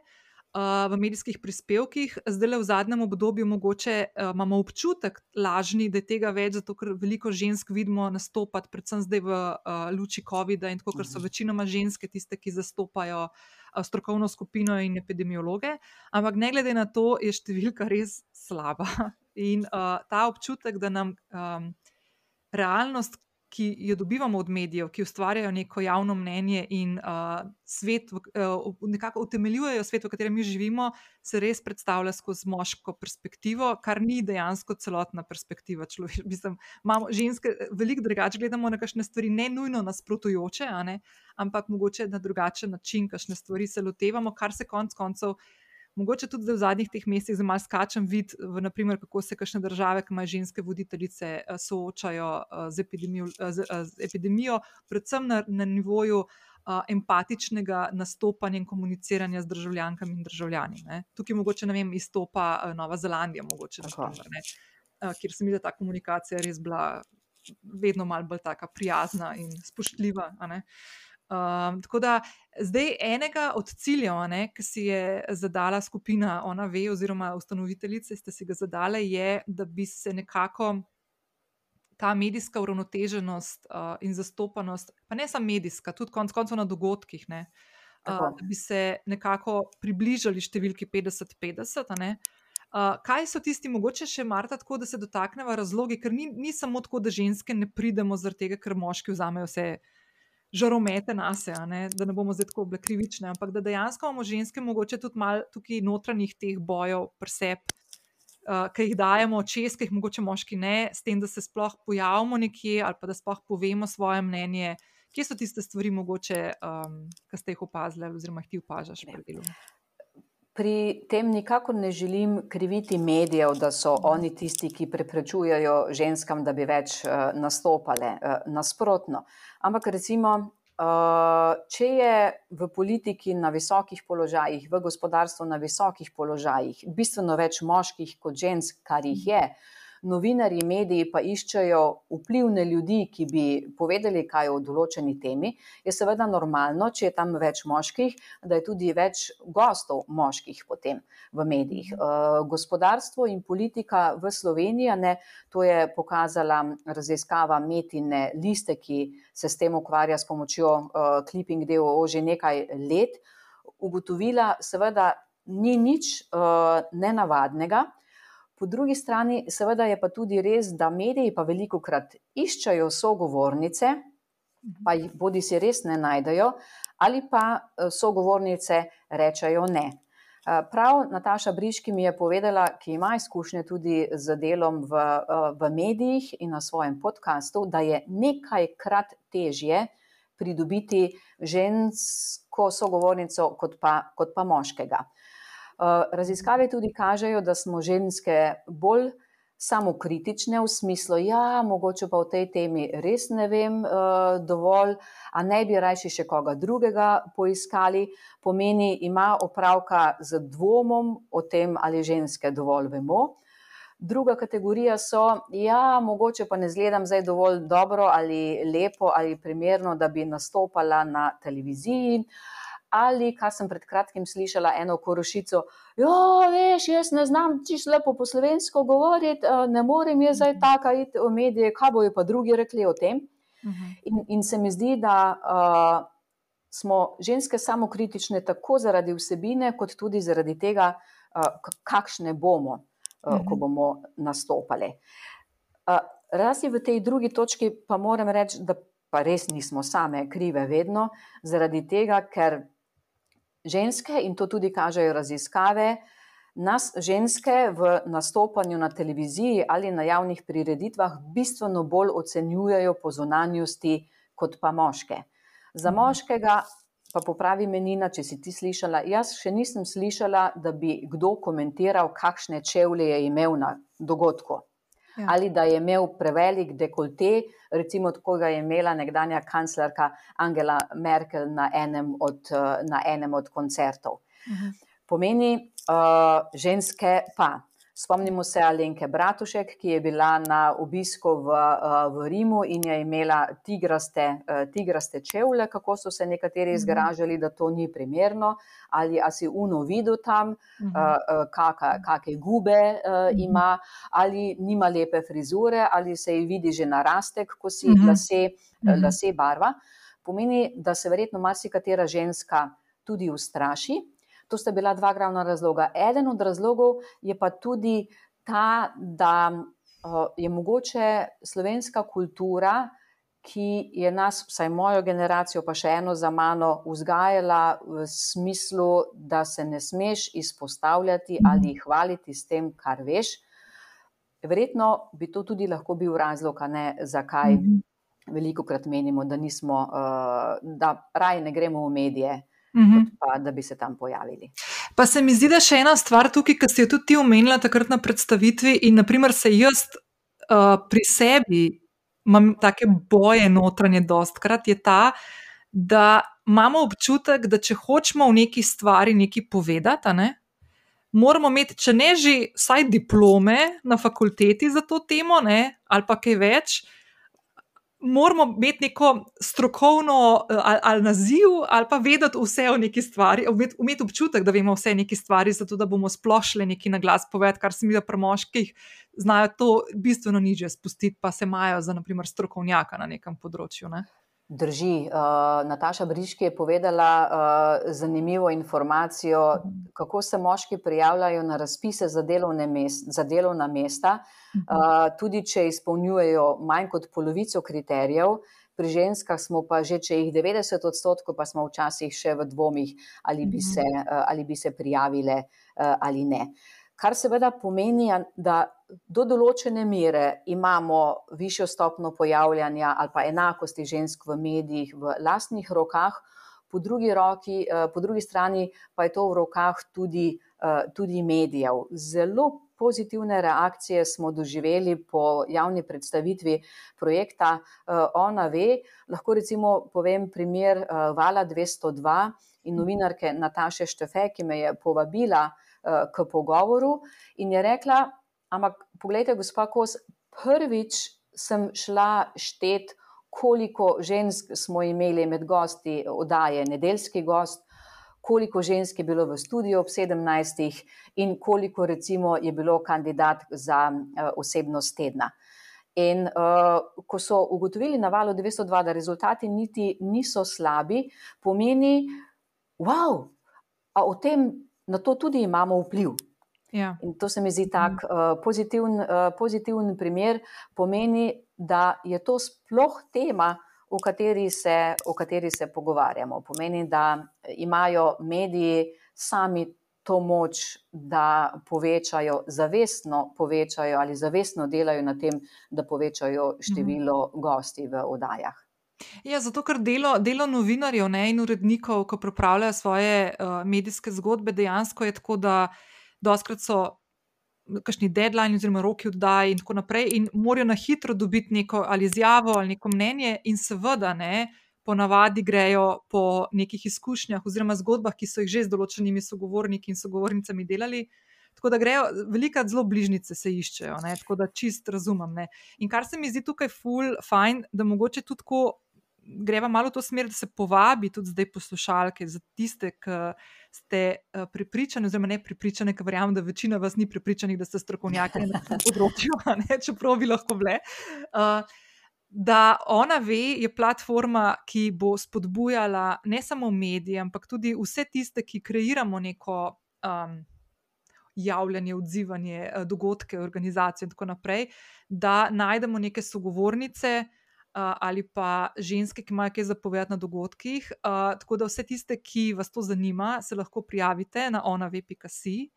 Uh, v medijskih prispevkih, zdaj le v zadnjem obdobju, mogoče uh, imamo občutek lažni, da je tega več, zato ker veliko žensk vidimo nastopati, predvsem zdaj v uh, luči COVID-a in tako, ker so mhm. večinoma ženske tiste, ki zastopajo uh, strokovno skupino in epidemiologe. Ampak ne glede na to, je številka res slaba. In uh, ta občutek, da nam um, realnost, ki jo dobivamo od medijev, ki ustvarjajo neko javno mnenje in uh, svet, uh, nekako utemeljujejo svet, v katerem mi živimo, se res predstavlja skozi moško perspektivo, kar ni dejansko celotna perspektiva človeka. Mislim, imamo ženske, veliko drugače gledamo na kakšne stvari, ne nujno nasprotujoče, ampak mogoče na drugačen način, kakšne stvari se lotevamo, kar se konc koncev mogoče tudi v zadnjih teh mesecih zelo skačem vid, v, naprimer, kako se kakšne države, ki imajo ženske voditeljice, eh, soočajo eh, z epidemijo, eh, z, z epidemijo predvsem na, na nivoju. Empatičnega nastopanja in komuniciranja z državljankami in državljani. Ne. Tukaj mogoče vem, izstopa Nova Zelandija, mogoče, naprimer, uh, kjer se mi zdi, da ta komunikacija res bila vedno malo bolj prijazna in spoštljiva. Uh, Um, tako da zdaj enega od ciljev, ne, ki si je zadala skupina Ona Ve, oziroma ustanoviteljice, ste si ga zadale, je, da bi se nekako ta medijska uravnoteženost uh, in zastopanost, pa ne samo medijska, tudi konec koncev na dogodkih, ne, uh, da bi se nekako približali številki 50-50. Uh, kaj so tisti, mogoče še Marta, tako da se dotaknemo razlogi, ker ni, ni samo tako, da ženske ne pridemo zaradi tega, ker moški vzamejo vse žaromete na sebe, da ne bomo zdaj tako bile krivične, ampak da dejansko imamo ženske, mogoče tudi malo tukaj notranjih teh bojev, presep, uh, ki jih dajemo, čez, ki jih mogoče moški ne, s tem, da se sploh pojavimo nekje ali pa da sploh povemo svoje mnenje. Kje so tiste stvari, mogoče, um, ki ste jih opazili, oziroma jih ti opažaš pri delu? Pri tem nikakor ne želim kriviti medijev, da so oni tisti, ki preprečujejo ženskam, da bi več uh, nastopale. Uh, nasprotno. Ampak recimo, uh, če je v politiki na visokih položajih, v gospodarstvu na visokih položajih bistveno več moških kot žensk, kar jih je. Uh, novinari, mediji pa iščejo vplivne ljudi, ki bi povedali, kaj o določeni temi, je seveda normalno, če je tam več moških, da je tudi več gostov moških potem v medijih. Uh, gospodarstvo in politika v Sloveniji, ne, to je pokazala raziskava Metine liste, ki se s tem ukvarja s pomočjo uh, Clipping DOO že nekaj let, ugotovila seveda ni nič uh, nenavadnega, Po drugi strani, seveda je pa tudi res, da mediji pa veliko krat iščejo sogovornice, pa jih bodi si res ne najdejo, ali pa eh, sogovornice rečejo ne. Eh, prav Nataša Briški mi je povedala, ki ima izkušnje tudi z delom v, eh, v medijih in na svojem podkastu, da je nekajkrat težje pridobiti žensk tako sogovornico, kot pa, kot pa moškega. Raziskave tudi kažejo, da smo ženske bolj samokritične v smislu, da ja, mogoče pa v tej temi res ne vem uh, dovolj, a ne bi rajši še koga drugega poiskali, pomeni, ima opravka z dvomom o tem, ali ženske dovolj vemo. Druga kategorija so, ja, mogoče pa ne zgledam zdaj dovolj dobro ali lepo ali primerno, da bi nastopala na televiziji. Uh, ali, kar sem pred kratkim slišala, eno korošico. Ja, veš, jaz ne znam čisto lepo po slovensko govoriti, ne morem jaz zdaj tako iti v medije, kaj bojo pa drugi rekli o tem. Mhm. In, in se mi zdi, da uh, smo ženske samo kritične tako zaradi vsebine, kot tudi zaradi tega, uh, kakšne bomo, uh, ko mhm. bomo nastopali. Uh, Razi v tej drugi točki pa moram reči, da pa res nismo same krive vedno, zaradi tega, ker ženske, in to tudi kažejo raziskave, nas ženske v nastopanju na televiziji ali na javnih prireditvah bistveno bolj ocenjujejo po zunanjosti kot pa moške. Za mhm. moškega pa popravi menina, če si ti slišala, jaz še nisem slišala, da bi kdo komentiral, kakšne čevlje je imel na dogodku. Ja. Ali da je imel prevelik dekolte, recimo, kot ga je imela nekdanja kanclerka Angela Merkel na enem od, na enem od koncertov. Uh mhm. -huh. Pomeni, uh, ženske pa. Spomnimo se Alenke Bratušek, ki je bila na obisku v, eh, v Rimu in je imela tigraste, eh, tigraste čevlje, kako so se nekateri mhm. izgražali, da to ni primerno, ali si uno videl tam, mhm. eh, kakšne gube mhm. ima, ali nima lepe frizure, ali se ji vidi že narastek, ko si lase, lase barva. Pomeni, da se verjetno marsikatera ženska tudi ustraši. To sta bila dva glavna razloga. Eden od razlogov je pa tudi ta, da je mogoče slovenska kultura, ki je nas, vsaj mojo generacijo, pa še eno za mano, vzgajala v smislu, da se ne smeš izpostavljati ali hvaliti s tem, kar veš. Verjetno bi to tudi lahko bil razlog, ne, zakaj mhm. veliko krat menimo, da, nismo, da raje ne gremo v medije mhm. pa da bi se tam pojavili. Pa se mi zdi, da še ena stvar tukaj, ki si jo tudi ti omenila takrat na predstavitvi, in naprimer se jaz uh, pri sebi imam take boje notranje, dostkrat je ta, da imamo občutek, da če hočemo v neki stvari nekaj povedati, ne, moramo imeti, če ne že vsaj diplome na fakulteti za to temo, ne, ali pa kaj več moramo imeti neko strokovno eh, ali, ali naziv, ali pa vedeti vse o neki stvari, imeti občutek, da vemo vse o neki stvari, zato da bomo splošili nekaj na glas povedati, kar se mi da pri moških znajo to bistveno niže spustiti, pa se imajo za naprimer strokovnjaka na nekem področju. Ne? Drži. Uh, Nataša Briški je povedala uh, zanimivo informacijo, kako se moški prijavljajo na razpise za, mest, za delovna mesta, uh, tudi če izpolnjujejo manj kot polovico kriterijev. Pri ženskah smo pa že, če jih 90 odstotkov, pa smo včasih še v dvomih, ali bi se, uh, ali bi se prijavile uh, ali ne. Uh, kar seveda pomeni, da do določene mere imamo višjo stopno pojavljanja ali pa enakosti žensk v medijih v lastnih rokah, po drugi, roki, eh, po drugi strani pa je to v rokah tudi, eh, tudi medijev. Zelo pozitivne reakcije smo doživeli po javni predstavitvi projekta eh, Ona ve. Lahko recimo povem primer Vala 202 in novinarke Nataše Štefe, ki me je povabila Eh, k pogovoru in je rekla: Ampak, pogledajte, gospa Kos, prvič sem šla štet, koliko žensk smo imeli med gosti oddaje Nedeljski gost. Koliko žensk je bilo v studiu ob 17. in koliko, recimo, je bilo kandidat za uh, osebnost tedna. In uh, ko so ugotovili na valu 202, da rezultati niti niso slabi, pomeni, wow, a o tem na to tudi imamo vpliv. Ja. In to se mi zdi tak uh, mhm. pozitiven, uh, pozitiven primer, pomeni, da je to sploh tema, o kateri, se, o kateri se pogovarjamo. Pomeni, da imajo mediji sami to moč, da povečajo, zavestno povečajo ali zavestno delajo na tem, da povečajo število mhm. gosti v oddajah. Ja, zato, ker delo, delo novinarjev ne, in urednikov, ko pripravljajo svoje uh, medijske zgodbe, dejansko je tako, da doskrat so kakšni deadline, oziroma roki oddaji, in tako naprej, in morajo na hitro dobiti neko ali izjavo ali neko mnenje, in seveda, ne, ponavadi grejo po nekih izkušnjah oziroma zgodbah, ki so jih že z določenimi sogovorniki in sogovornicami delali. Tako da grejo, velika zelo bližnjice se iščejo, ne, tako da čist razumem. Ne. In kar se mi zdi tukaj ful, fajn, da mogoče tudi tako greva malo v to smer, da se povabi tudi zdaj poslušalke za tiste, ki ste uh, prepričani, oziroma ne prepričani, ker verjamem, da večina vas ni prepričanih, da ste strokovnjaki na tem področju, čeprav bi lahko bile. Uh, Da ona ve, je platforma, ki bo spodbujala ne samo medije, ampak tudi vse tiste, ki kreiramo neko um, javljanje, odzivanje, dogodke, organizacije in tako naprej, da najdemo neke sogovornice, ali pa ženske, ki imajo kaj zapovedati na dogodkih. Tako da vse tiste, ki vas to zanima, se lahko prijavite na ona.vp.si.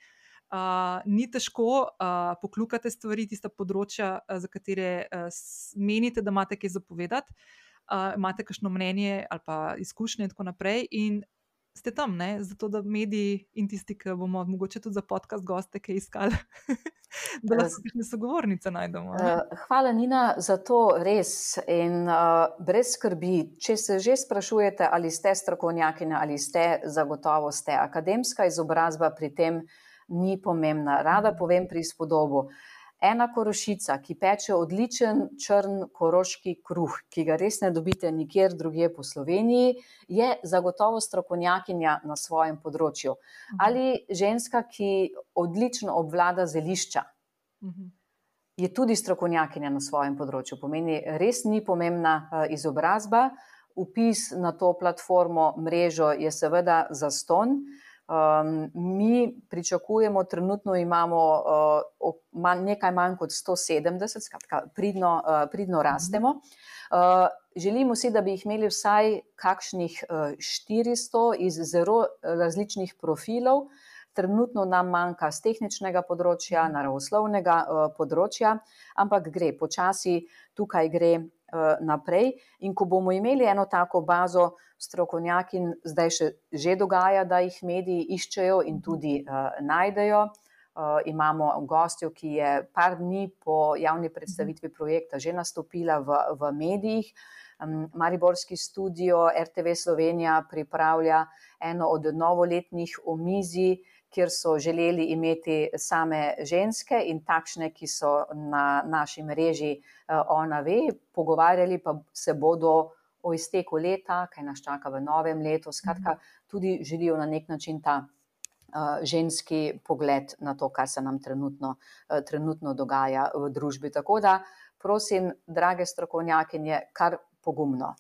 Uh, ni težko, uh, poklukate stvari, tiste področja, uh, za katere uh, menite, da imate kaj zapovedati, uh, imate kakšno mnenje ali pa izkušnje, in tako naprej. In ste tam, ne? zato da mediji in tisti, ki bomo mogoče tudi za podcast goste, ki iskali, da lahko nekaj sogovornice najdemo. Ne? Eh, hvala, Nina, za to res. In uh, brez skrbi, če se že sprašujete, ali ste strokovnjakinja ali ste, zagotovo ste. Akademska izobrazba pri tem ni pomembna. Rada povem pri spodobu. Uh, ena korošica, ki peče odličen črn koroški kruh, ki ga res ne dobite nikjer drugje po Sloveniji, je zagotovo strokovnjakinja na svojem področju. Mhm. Ali ženska, ki odlično obvlada zelišča, mhm. je tudi strokovnjakinja na svojem področju. Pomeni, res ni pomembna eh, izobrazba. Upis na to platformo, mrežo je seveda za ston. Um, mi pričakujemo, trenutno imamo uh, man, nekaj manj kot 170, skratka, pridno, uh, pridno rastemo. Uh, želimo si, da bi jih imeli vsaj kakšnih uh, 400 iz zelo različnih profilov. Trenutno nam manjka z tehničnega področja, naravoslovnega uh, področja, ampak gre počasi, tukaj gre naprej. In ko bomo imeli eno tako bazo, strokovnjaki, zdaj še že dogaja, da jih mediji iščejo in tudi uh, najdejo. Uh, imamo gostjo, ki je par dni po javni predstavitvi projekta že nastopila v, v medijih. Um, Mariborski studio RTV Slovenija pripravlja eno od novoletnih omizij, kjer so želeli imeti same ženske in takšne, ki so na naši mreži uh, Ona ve, pogovarjali pa se bodo o izteku leta, kaj nas čaka v novem letu. Skratka, tudi želijo na nek način ta uh, ženski pogled na to, kar se nam trenutno, uh, trenutno dogaja v družbi. Tako da, prosim, drage strokovnjakinje, kar pogumno.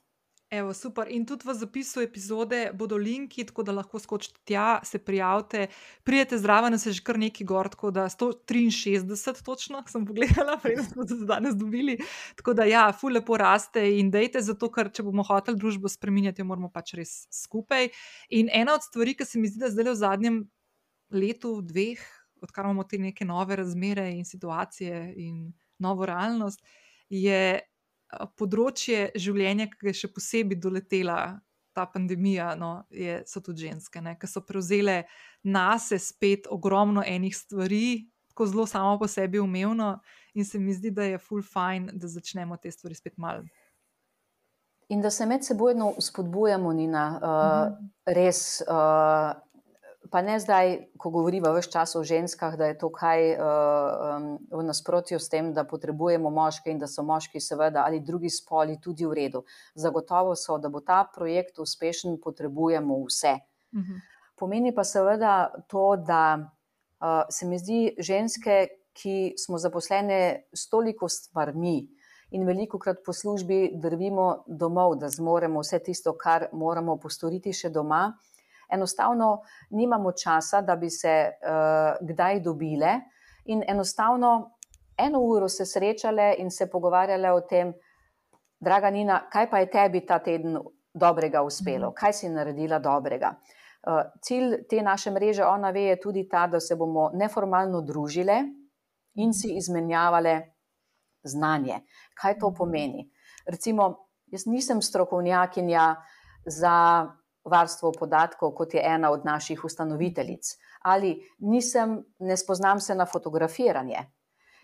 Evo, super. In tudi v zapisu epizode bodo linki, tako da lahko skočite tja, se prijavite. Prijete zraven, se že kar neki gor, tako da 163, točno, sem pogledala, prej smo se danes dobili. Tako da, ja, ful lepo raste in dejte, zato ker če bomo hoteli družbo spremenjati, moramo pač res skupaj. In ena od stvari, ki se mi zdi, da zdaj v zadnjem letu, dveh, odkar imamo te neke nove razmere in situacije in novo realnost, je področje življenja, ki ga je še posebej doletela ta pandemija, no, je, so tudi ženske, ki so prevzele na sebe spet ogromno enih stvari, tako zelo samo po sebi umevno, in se mi zdi, da je full fajn, da začnemo te stvari spet malo. In da se med seboj spodbujamo, Nina, uh, res. Uh, pa ne zdaj, ko govorimo več časa o ženskah, da je to kaj uh, v nasprotju s tem, da potrebujemo moške in da so moški, seveda, ali drugi spoli tudi v redu. Zagotovo so, da bo ta projekt uspešen, potrebujemo vse. Uh mhm. -huh. Pomeni pa seveda to, da uh, se mi zdi ženske, ki smo zaposlene s toliko stvarmi. In veliko krat po službi drvimo domov, da zmoremo vse tisto, kar moramo postoriti še doma, enostavno nimamo časa, da bi se uh, kdaj dobile, in enostavno eno uro se srečale in se pogovarjale o tem, draga Nina, kaj pa je tebi ta teden dobrega uspelo, mhm. kaj si naredila dobrega. Uh, cilj te naše mreže, ona ve, je tudi ta, da se bomo neformalno družile in si izmenjavale znanje. Kaj to pomeni? Recimo, Jaz nisem strokovnjakinja za varstvo podatkov, kot je ena od naših ustanoviteljic, ali nisem, ne spoznam se na fotografiranje.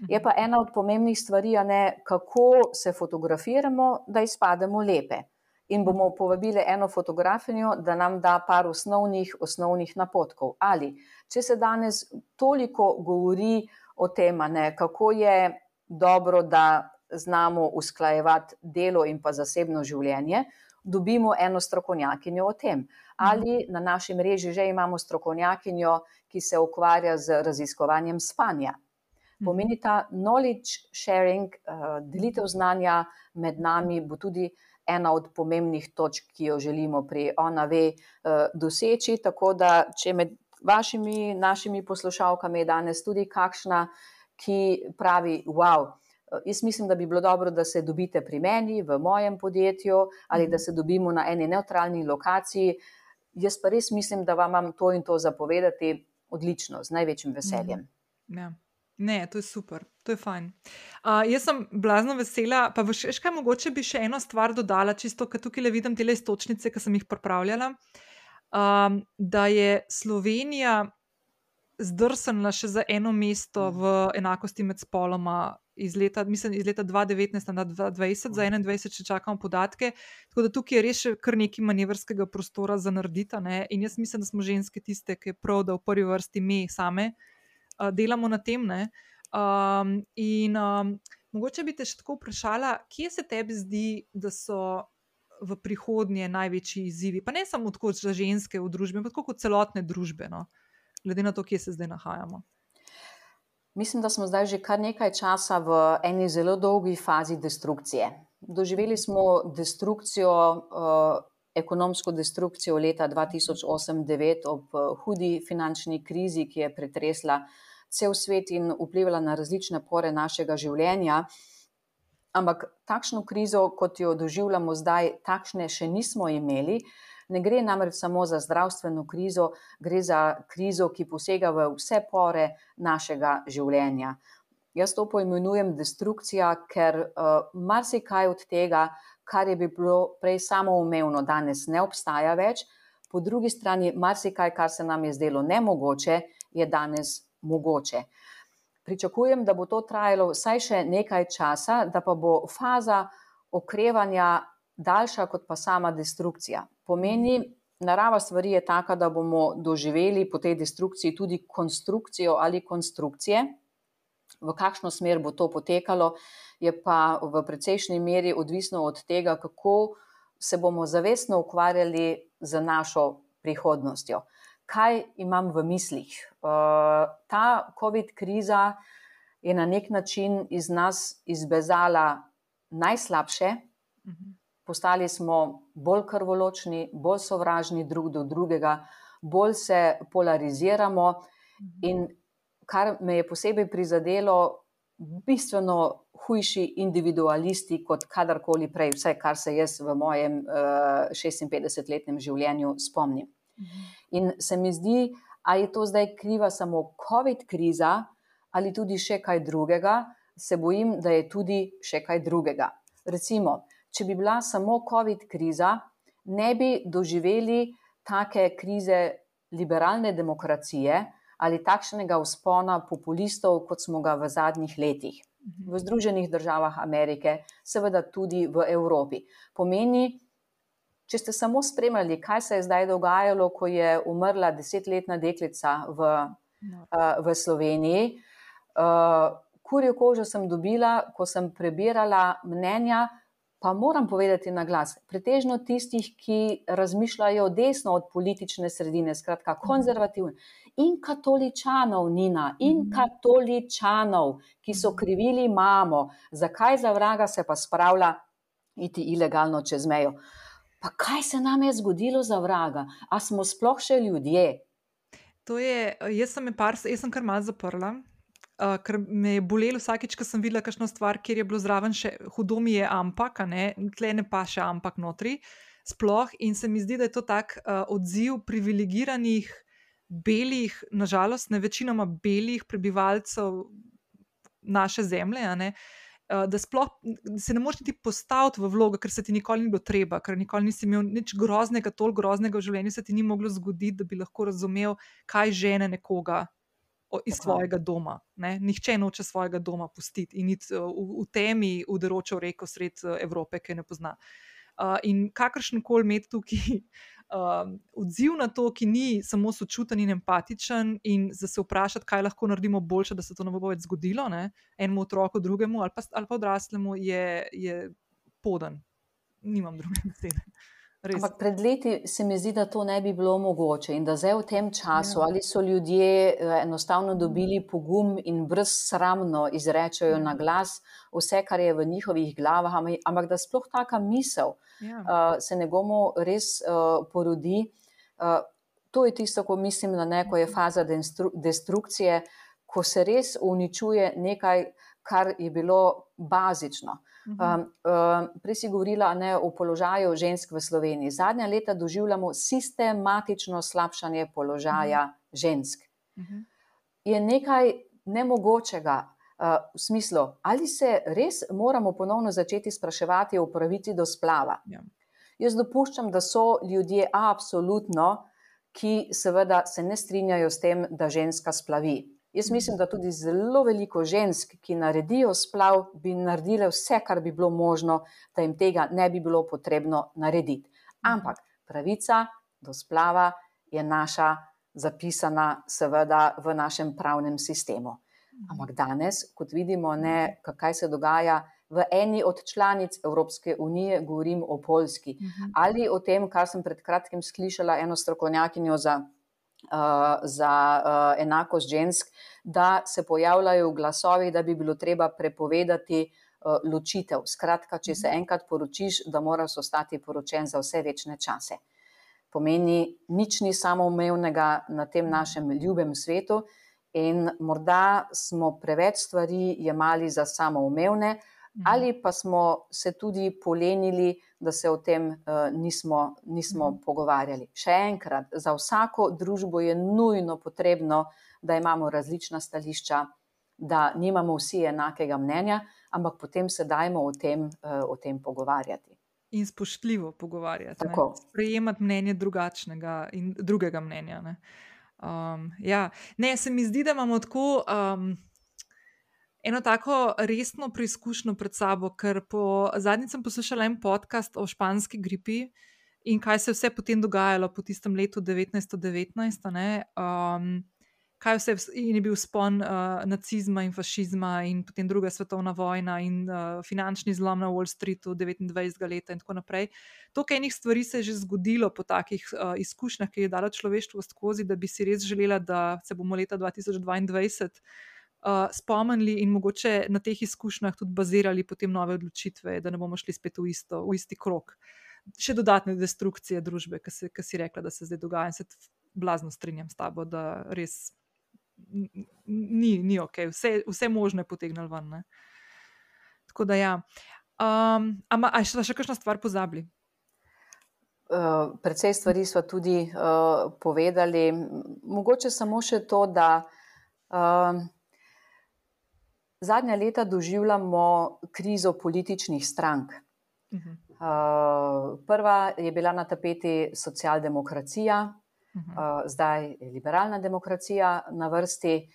Je pa ena od pomembnih stvari, ne, kako se fotografiramo, da izpademo lepe. In bomo povabili eno fotografinjo, da nam da par osnovnih, osnovnih napotkov. Ali, če se danes toliko govori o tem, ne, kako je dobro, da znamo usklajevati delo in pa zasebno življenje, dobimo eno strokovnjakinjo o tem. Ali na naši mreži že imamo strokovnjakinjo, ki se ukvarja z raziskovanjem spanja. Pomeni ta knowledge sharing, delitev znanja med nami, bo tudi ena od pomembnih točk, ki jo želimo pri Ona ve doseči. Tako da, če med vašimi, našimi poslušalkami je danes tudi kakšna, ki pravi: Wow, jaz mislim, da bi bilo dobro, da se dobite pri meni, v mojem podjetju, ali da se dobimo na eni nevtralni lokaciji. Jaz pa res mislim, da vam imam to in to zapovedati odlično, z največjim veseljem. Ja. Ne, to je super, to je fajn. Uh, jaz sem blazno vesela, pa veš, kaj mogoče bi še eno stvar dodala, čisto, ker tukaj le vidim te istočnice, ki sem jih pripravljala. Um, da je Slovenija zdrsnila še za eno mesto v enakosti med spoloma iz leta, mislim, iz leta 2019 na 2020, za 2021 še čakamo podatke. Tako da tukaj je res kar nekaj manevrskega prostora za narediti. In jaz mislim, da smo ženske tiste, ki je prav, da v prvi vrsti mi same uh, delamo na tem. Um, in um, mogoče bi te še tako vprašala, kje se tebi zdi, da so. V prihodnje največji izzivi, pa ne samo za ženske v družbi, ampak kot celotne družbe, no? Glede na to, kje se zdaj nahajamo. Mislim, da smo zdaj že kar nekaj časa v eni zelo dolgi fazi destrukcije. Doživeli smo destrukcijo, ekonomsko destrukcijo leta 2008-2009 ob hudi finančni krizi, ki je pretresla cel svet in vplivala na različne pore našega življenja. Ampak takšno krizo, kot jo doživljamo zdaj, takšne še nismo imeli. Ne gre namreč samo za zdravstveno krizo, gre za krizo, ki posega v vse pore našega življenja. Jaz to poimenujem destrukcija, ker uh, marsikaj od tega, kar je bilo prej samoumevno, danes ne obstaja več, po drugi strani marsikaj, kar se nam je zdelo nemogoče, je danes mogoče. Pričakujem, da bo to trajalo vsaj še nekaj časa, da pa bo faza okrevanja daljša kot pa sama destrukcija. Pomeni, narava stvari je taka, da bomo doživeli po tej destrukciji tudi konstrukcijo ali konstrukcije. V kakšno smer bo to potekalo, je pa v precejšnji meri odvisno od tega, kako se bomo zavestno ukvarjali z našo prihodnostjo. Kaj imam v mislih? Ta COVID kriza je na nek način iz nas izbezala najslabše, postali smo bolj krvoločni, bolj sovražni drug do drugega, bolj se polariziramo. In kar me je posebej prizadelo, bistveno hujši individualisti kot kadarkoli prej, vse kar se jaz v mojem uh, 56-letnem življenju spomnim. In se mi zdi, ali je to zdaj kriva samo COVID kriza ali tudi še kaj drugega, se bojim, da je tudi še kaj drugega. Recimo, če bi bila samo COVID kriza, ne bi doživeli take krize liberalne demokracije ali takšnega vzpona populistov, kot smo ga v zadnjih letih. V Združenih državah Amerike, seveda tudi v Evropi. Pomeni, če ste samo spremljali, kaj se je zdaj dogajalo, ko je umrla desetletna deklica v, v Sloveniji. Kurjo kožo sem dobila, ko sem prebirala mnenja pa moram povedati na glas, pretežno tistih, ki razmišljajo desno od politične sredine, skratka konzervativni in katoličanov, Nina, in mhm. katoličanov, ki so krivili mamo, zakaj za vraga se pa spravlja iti ilegalno čez mejo. Pa kaj se nam je zgodilo za vraga? A smo sploh še ljudje? To je, jaz sem, par, jaz sem kar malo zaprla, uh, ker me je bolelo vsakeč, ko sem videla kakšno stvar, kjer je bilo zraven še hudo mi je, ampak, ne, tle ne pa še ampak notri. Sploh in se mi zdi, da je to tak uh, odziv privilegiranih, belih, nažalost, ne večinoma belih prebivalcev naše zemlje. Uh, da sploh se ne moreš ti postaviti v vlogo, ker se ti nikoli ni bilo treba, ker nikoli nisi imel nič groznega, toliko groznega v življenju, se ti ni moglo zgoditi, da bi lahko razumel, kaj žene nekoga iz svojega doma. Ne? Nihče noče svojega doma pustiti in iti v, v temi, v deročo reko sred Evrope, ki ne pozna. Uh, in kakršen koli med tukaj um, odziv na to, ki ni samo sočuten in empatičen, in da se vprašati, kaj lahko naredimo boljše, da se to ne bo več zgodilo, ne? enemu otroku, drugemu ali pa, ali pa odraslemu, je, je podan. Nimam druge besede. Ampak pred leti se mi zdi, da to ne bi bilo mogoče in da zdaj v tem času, ja. ali so ljudje eh, enostavno dobili pogum in brezsramno izrečajo na glas vse, kar je v njihovih glavah, ampak da sploh taka misel ja. uh, se nekomu res uh, porodi. Uh, to je tisto, ko mislim na neko je faza destrukcije, ko se res uničuje nekaj, kar je bilo bazično. Um, um, prej si govorila ne, o položaju žensk v Sloveniji. Zadnja leta doživljamo sistematično slabšanje položaja uh -huh. žensk. Uh -huh. Je nekaj nemogočega uh, v smislu, ali se res moramo ponovno začeti spraševati o pravici do splava. Ja. Jaz dopuščam, da so ljudje absolutno, ki seveda se ne strinjajo s tem, da ženska splavi. Jaz mislim, da tudi zelo veliko žensk, ki naredijo splav, bi naredile vse, kar bi bilo možno, da jim tega ne bi bilo potrebno narediti. Ampak pravica do splava je naša, zapisana, seveda, v našem pravnem sistemu. Ampak danes, kot vidimo, ne, kaj se dogaja v eni od članic Evropske unije, govorim o Poljski, ali o tem, kar sem pred kratkim slišala eno strokovnjakinjo za. Uh, za uh, enakost žensk, da se pojavljajo glasovi, da bi bilo treba prepovedati uh, ločitev. Skratka, če se enkrat poročiš, da moraš ostati poročen za vse večne čase. Pomeni, nič ni samoumevnega na tem našem ljubem svetu, in morda smo preveč stvari jemali za samoumevne, ali pa smo se tudi polenili da se o tem uh, nismo, nismo mm. pogovarjali. Še enkrat, za vsako družbo je nujno potrebno, da imamo različna stališča, da nimamo vsi enakega mnenja, ampak potem se dajmo o tem, uh, o tem pogovarjati. In spoštljivo pogovarjati. Ne? Sprejemati mnenje drugačnega in drugega mnenja. Ne? Um, ja. ne, se mi zdi, da imamo tako. Um, eno tako resno preizkušnjo pred sabo, ker po zadnjič sem poslušala en podcast o španski gripi in kaj se je vse potem dogajalo po tistem letu 1919. Um, kaj vse je bil spon uh, nacizma in fašizma, in potem druga svetovna vojna in uh, finančni zlom na Wall Streetu 29. leta in tako naprej. To, kaj enih stvari se je že zgodilo po takih uh, izkušnjah, ki je dalo človeštvo skozi, da bi si res želela, da se bomo leta 2022 uh, spomnili in mogoče na teh izkušnjah tudi bazirali potem nove odločitve, da ne bomo šli spet v, isto, v isti krok. Še dodatne destrukcije družbe, ki si, rekla, da se zdaj dogaja. In se blazno strinjam s tabo, da res ni, ni ok, vse, vse možne potegnili ven. Ne. Tako da ja. Um, ama, a še, še kakšno stvar pozabili? Uh, predvsej stvari smo tudi uh, povedali. Mogoče samo še to, da uh, Zadnja leta doživljamo krizo političnih strank. Uh -huh. uh, prva je bila na tapeti socialdemokracija, uh -huh. uh, zdaj je liberalna demokracija na vrsti.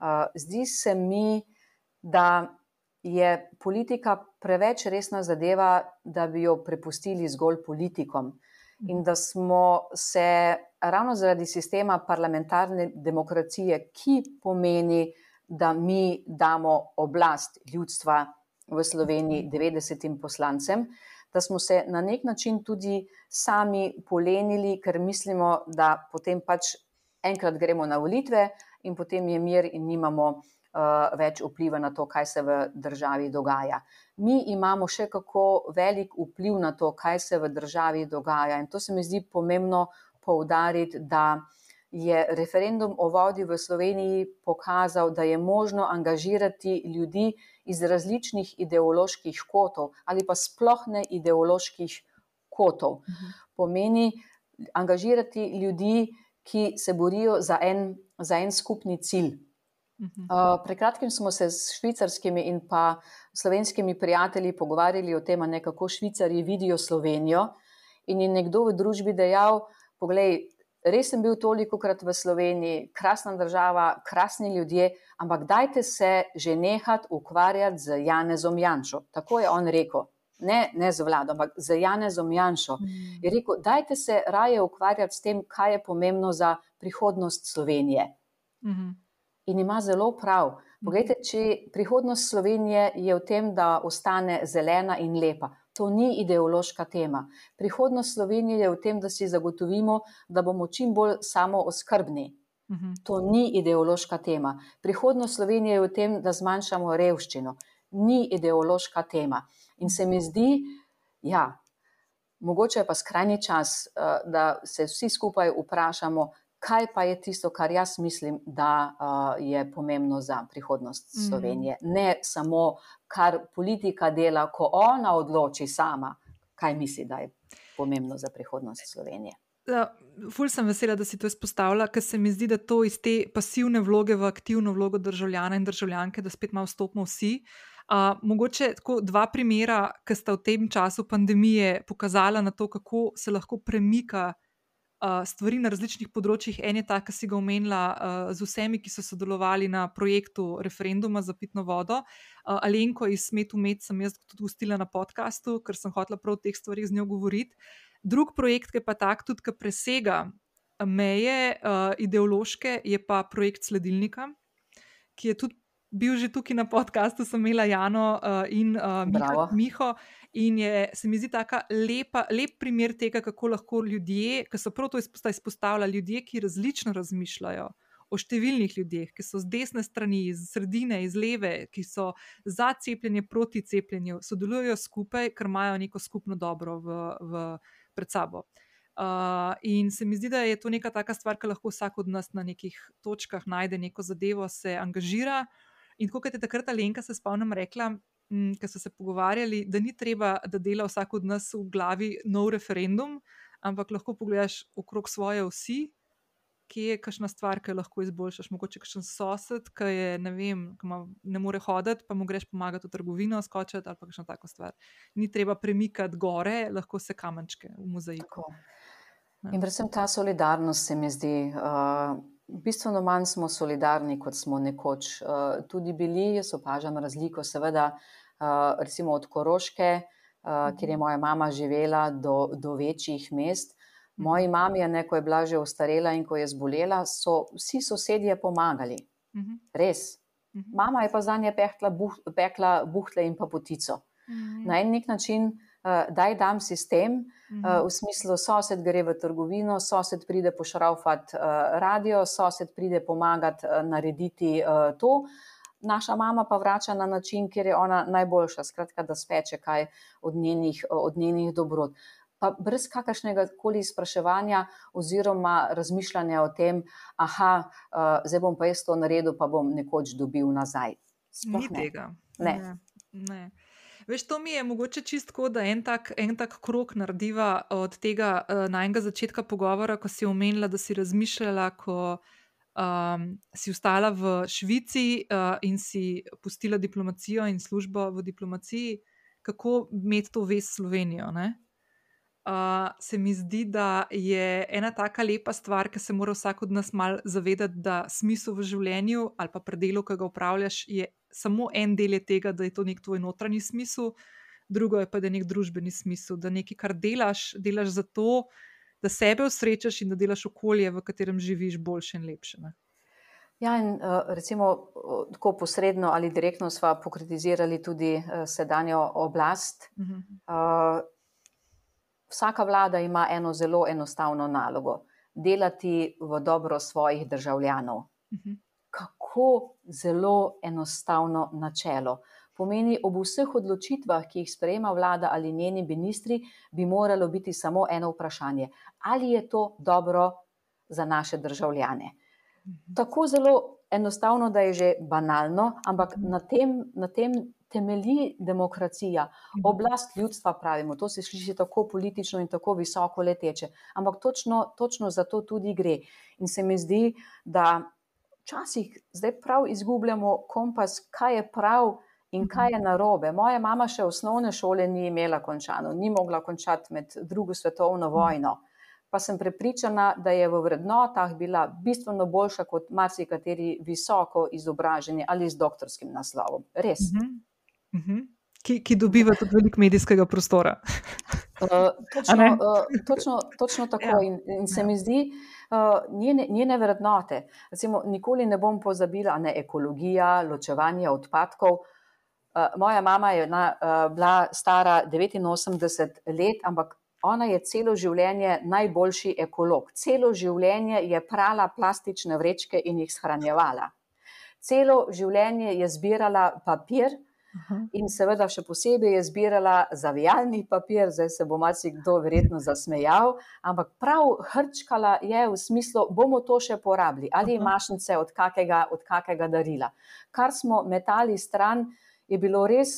Uh, zdi se mi, da je politika preveč resna zadeva, da bi jo prepustili zgolj politikom. -huh. In da smo se ravno zaradi sistema parlamentarne demokracije, ki pomeni, da mi damo oblast ljudstva v Sloveniji 90 poslancem, da smo se na nek način tudi sami polenili, ker mislimo, da potem pač enkrat gremo na volitve in potem je mir in nimamo uh, več vpliva na to, kaj se v državi dogaja. Mi imamo še kako velik vpliv na to, kaj se v državi dogaja in to se mi zdi pomembno poudariti, da je referendum o vodi v Sloveniji pokazal, da je možno angažirati ljudi iz različnih ideoloških kotov ali pa sploh ne ideoloških kotov. Mhm. Pomeni angažirati ljudi, ki se borijo za en, za en skupni cilj. Uh, pred kratkim smo se s švicarskimi in pa slovenskimi prijatelji pogovarjali o tem, kako švicari vidijo Slovenijo. In je nekdo v družbi dejal: Poglej, res sem bil toliko krat v Sloveniji, krasna država, krasni ljudje, ampak dajte se že nehati ukvarjati z Janezom Janšo. Tako je on rekel. Ne, ne z vladom, ampak z Janezom Janšo. Je rekel, dajte se raje ukvarjati s tem, kaj je pomembno za prihodnost Slovenije. Mm. In ima zelo prav. Poglejte, če prihodnost Slovenije je v tem, da ostane zelena in lepa. To ni ideološka tema. Prihodnost Slovenije je v tem, da si zagotovimo, da bomo čim bolj samo oskrbni. Mhm. To ni ideološka tema. Prihodnost Slovenije je v tem, da zmanjšamo revščino. Ni ideološka tema. In se mi zdi, ja, mogoče je pa skrajni čas, eh, da se vsi skupaj vprašamo, kaj pa je tisto, kar jaz mislim, da uh, je pomembno za prihodnost mhm. Slovenije. Ne samo, kar politika dela, ko ona odloči sama, kaj misli, da je pomembno za prihodnost Slovenije. Ja, ful sem vesela, da si to izpostavila, ker se mi zdi, da to iz te pasivne vloge v aktivno vlogo državljana in državljanke, da spet malo vstopimo vsi. Uh, mogoče tako dva primera, ki sta v tem času pandemije pokazala na to, kako se lahko premika stvari na različnih področjih. En je ta, ki si ga omenila uh, z vsemi, ki so sodelovali na projektu referenduma za pitno vodo. Uh, Alenko iz Smetu Med sem jaz tudi gostila na podkastu, ker sem hotela prav o teh stvarih z njo govoriti. Drug projekt, ki pa tak tudi, ki presega meje uh, ideološke, je pa projekt sledilnika, ki je tudi bil že tukaj na podkastu, sem imela Jano uh, in uh, Miha, Miho. In je, se mi zdi tako lep primer tega, kako lahko ljudje, ki so prav to izpostavljali, ljudje, ki različno razmišljajo o številnih ljudeh, ki so z desne strani, iz sredine, iz leve, ki so za cepljenje, proti cepljenju, sodelujo skupaj, ker imajo neko skupno dobro v, v, pred sabo. Uh, in se mi zdi, da je to neka taka stvar, ki lahko vsak od nas na nekih točkah najde neko zadevo, se angažira. In kot je takrat Alenka, se spomnim, rekla, Mm, ki so se pogovarjali, da ni treba, da dela vsak od nas v glavi nov referendum, ampak lahko pogledaš okrog svoje vsi, kje je kakšna stvar, ki jo lahko izboljšaš. Mogoče kakšen sosed, ki je, ne vem, ki ma, ne more hoditi, pa mu greš pomagati v trgovino, skočiti ali pa kakšna taka stvar. Ni treba premikati gore, lahko se kamenčke v mozaiku. In predvsem ta solidarnost se mi zdi. Uh... Bistveno manj smo solidarni, kot smo nekoč uh, tudi bili. Jaz opažam razliko, seveda, uh, recimo od Koroške, uh, kjer je moja mama živela, do, do večjih mest. Moji mami, ne, ko je bila že ostarela in ko je zbolela, so vsi sosedje pomagali. Mhm. Res. Mhm. Mama je pa za nje pekla, buh, pekla buhle in pa potico. Mhm. Na en nek način, uh, daj dam sistem, uh, v smislu, sosed gre v trgovino, sosed pride pošraufati uh, radio, sosed pride pomagati uh, narediti uh, to. Uh, naša mama pa vrača na način, kjer je ona najboljša, skratka, da speče kaj od njenih, od njenih dobrot. Pa brez kakršnega koli izpraševanja oziroma razmišljanja o tem, aha, uh, zdaj bom pa jaz to naredil, pa bom nekoč dobil nazaj. Sploh Ni ne. tega. Ne. Ne. Ne. Veš, to mi je mogoče čisto, da en tak, en tak krok narediva od tega uh, najnega začetka pogovora, ko si omenila, da si razmišljala, ko um, si ostala v Švici uh, in si pustila diplomacijo in službo v diplomaciji, kako imeti to vest Slovenijo. Uh, se mi zdi, da je ena taka lepa stvar, ki se mora vsak od nas mal zavedati, da smisel v življenju ali pa predelu, ki ga upravljaš, je samo en del tega, da je to nek tvoj notranji smisel, drugo je pa, da je nek družbeni smisel, da nekaj, kar delaš, delaš zato, da sebe usrečaš in da delaš okolje, v katerem živiš boljše in lepše. Ne? Ja, in recimo tako posredno ali direktno smo pokritizirali tudi sedanjo oblast. Uh -huh. Vsaka vlada ima eno zelo enostavno nalogo: delati v dobro svojih državljanov. Uh -huh. Kako zelo enostavno načelo pomeni ob vseh odločitvah, ki jih sprejema vlada ali njeni ministri, bi moralo biti samo eno vprašanje: ali je to dobro za naše državljane? Mhm. Tako zelo enostavno, da je že banalno, ampak na tem, na tem temelji demokracija, mhm. oblast ljudstva, pravimo. To se sliši tako politično in tako visoko leteče, ampak točno, točno za to tudi gre. In se mi zdi, da včasih zdaj prav izgubljamo kompas, kaj je prav in kaj je narobe. Moja mama še osnovne šole ni imela končano, ni mogla končati med drugo svetovno vojno. Pa sem prepričana, da je v vrednotah bila bistveno boljša kot marsikateri visoko izobraženi ali z doktorskim naslovom. Res. Uh -huh. Uh -huh. Ki, ki dobiva tudi veliko medijskega prostora. uh, točno, uh, točno, točno tako. Ja. In, in se ja. mi zdi, uh, njene, njene vrednote. Recimo, nikoli ne bom pozabila na ekologija, ločevanje odpadkov. Uh, moja mama je na, uh, bila stara 89 let, ampak ona je celo življenje najboljši ekolog. Celo življenje je prala plastične vrečke in jih shranjevala. Celo življenje je zbirala papir in seveda še posebej je zbirala zavijalni papir, zdaj se bo marsikdo verjetno zasmejal, ampak prav hrčkala je v smislu, bomo to še porabili ali mašnice od kakega, od kakega darila. Kar smo metali stran, je bilo res,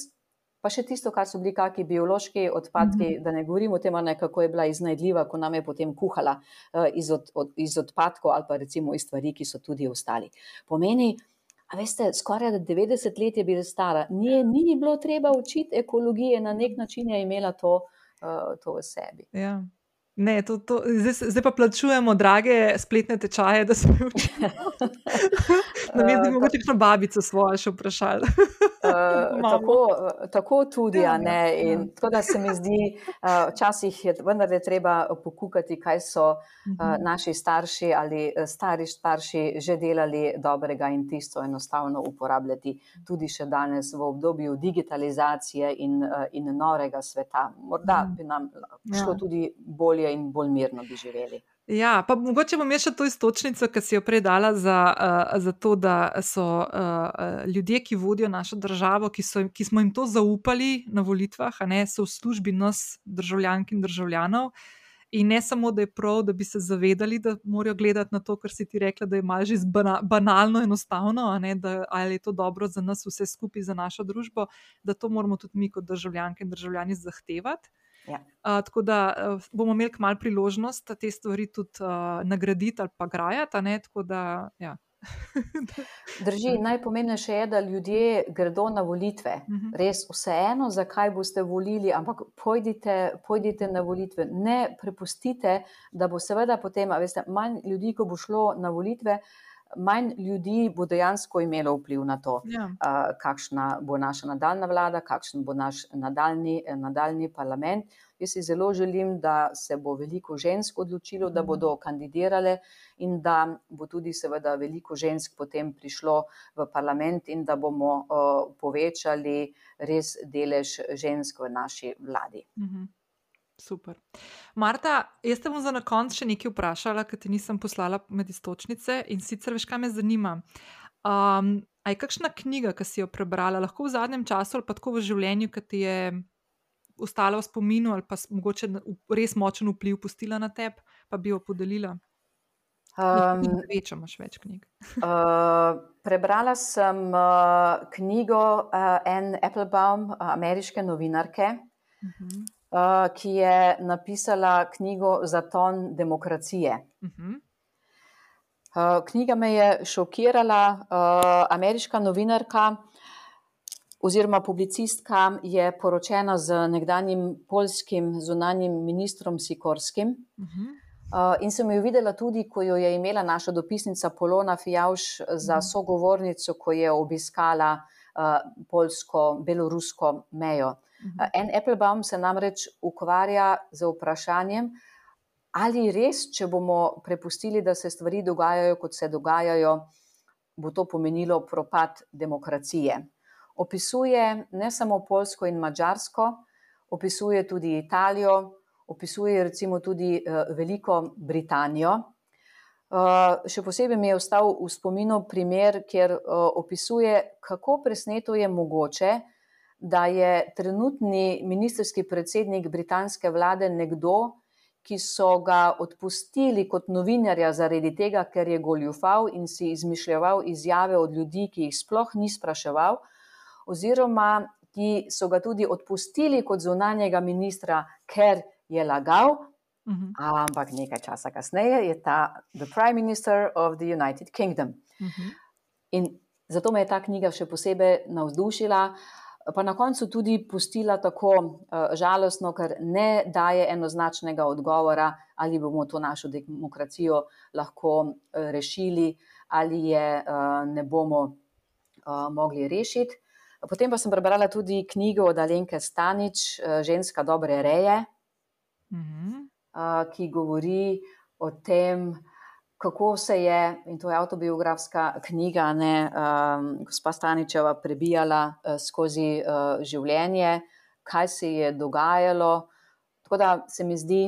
pa še tisto, kar so bili kakšni biološki odpadki, mm -hmm. da ne govorim o tem, kako je bila iznajdljiva, ko nam je potem kuhala uh, iz, od, od, iz odpadkov ali pa recimo iz stvari, ki so tudi ostali. Pomeni, a veste, skoraj 90 let je bila stara, ni, ni bilo treba učiti ekologije, na nek način je imela to, uh, to v sebi. Ja. Ne, to, to, zdaj, zdaj pa plačujemo drage spletne tečaje, da se učimo. Vem, da bi mogoče kakšno babico svojo še vprašali. uh, tako, tako tudi, ja, ne. In ja. tako da se mi zdi, uh, včasih je vendar je treba pokukati, kaj so uh, naši starši ali stari starši že delali dobrega in tisto enostavno uporabljati tudi še danes v obdobju digitalizacije in, uh, in norega sveta. Morda bi nam šlo ja. tudi bolje bolje in bolj mirno bi živeli. Ja, pa mogoče bom še to istočnico, ki si jo predala za, uh, za to, da so uh, ljudje, ki vodijo našo državo, ki, so, ki smo jim to zaupali na volitvah, ne, so v službi nas, državljank in državljanov. In ne samo, da je prav, da bi se zavedali, da morajo gledati na to, kar si ti rekla, da je malo že banalno, enostavno, ne, da ali je to dobro za nas, vse skupaj, za našo družbo, da to moramo tudi mi, kot državljanke in državljani, zahtevati. Ja. Uh, tako da uh, bomo imeli malo priložnost te stvari tudi uh, nagraditi ali pa grajati. Da, ja. Drži, najpomembnejše je, da ljudje gredo na volitve. Uh mhm. -huh. Res, vseeno, zakaj boste volili, ampak pojdite, pojdite na volitve. Ne prepustite, da bo seveda potem, veste, manj ljudi, ko bo šlo na volitve. Uh, manj ljudi bo dejansko imelo vpliv na to, ja. uh, kakšna bo naša nadaljna vlada, kakšen bo naš nadaljni, nadaljni parlament. Jaz si zelo želim, da se bo veliko žensk odločilo, da bodo mhm. kandidirale in da bo tudi seveda veliko žensk potem prišlo v parlament in da bomo uh, povečali res delež žensk v naši vladi. Mhm. Super. Marta, jaz te bom za na konec še nekaj vprašala, ker ti nisem poslala med istočnice in sicer veš, kaj me zanima. Um, a je kakšna knjiga, ki si jo prebrala, lahko v zadnjem času ali pa tako v življenju, ki ti je ostala v spominu ali pa mogoče res močen vpliv pustila na tebe, pa bi jo podelila? Um, več, imaš več knjig. uh, prebrala sem uh, knjigo uh, Anne Applebaum, uh, ameriške novinarke. Uh mhm. -huh. Eh, ki je napisala knjigo Zaton demokracije. Uh -huh. uh, knjiga me je šokirala. Uh, ameriška novinarka oziroma publicistka je poročena z nekdanjim polskim zunanjim ministrom Sikorskim. Uh -huh. Uh, in sem jo videla tudi, ko jo je imela naša dopisnica Polona Fijavš za sogovornico, ko je obiskala uh, polsko-belorusko mejo. Mhm. En Applebaum se namreč ukvarja z vprašanjem, ali res, če bomo prepustili, da se stvari dogajajo, kot se dogajajo, bo to pomenilo propad demokracije. Opisuje ne samo Polsko in Mačarsko, opisuje tudi Italijo, opisuje recimo tudi uh, Veliko Britanijo. Uh, še posebej mi je ostal v spominu primer, kjer uh, opisuje, kako presneto je mogoče, da je trenutni ministerski predsednik britanske vlade nekdo, ki so ga odpustili kot novinarja zaradi tega, ker je goljufal in si izmišljal izjave od ljudi, ki jih sploh ni spraševal, oziroma ki so ga tudi odpustili kot zunanjega ministra, ker je lagal. Uh -huh. Ampak nekaj časa kasneje je ta The Prime Minister of the United Kingdom. Uh -huh. In zato me je ta knjiga še posebej navdušila, pa na koncu tudi pustila tako uh, žalostno, ker ne daje enoznačnega odgovora, ali bomo to našo demokracijo lahko uh, rešili, ali je uh, ne bomo uh, mogli rešiti. Potem pa sem prebrala tudi knjigo od Alenke Stanič, uh, Ženska dobre reje, Uh -huh. uh, ki govori o tem, kako se je, in to je autobiografska knjiga, ne, um, gospa Staničeva prebijala uh, skozi uh, življenje, kaj se je dogajalo. Tako da se mi zdi,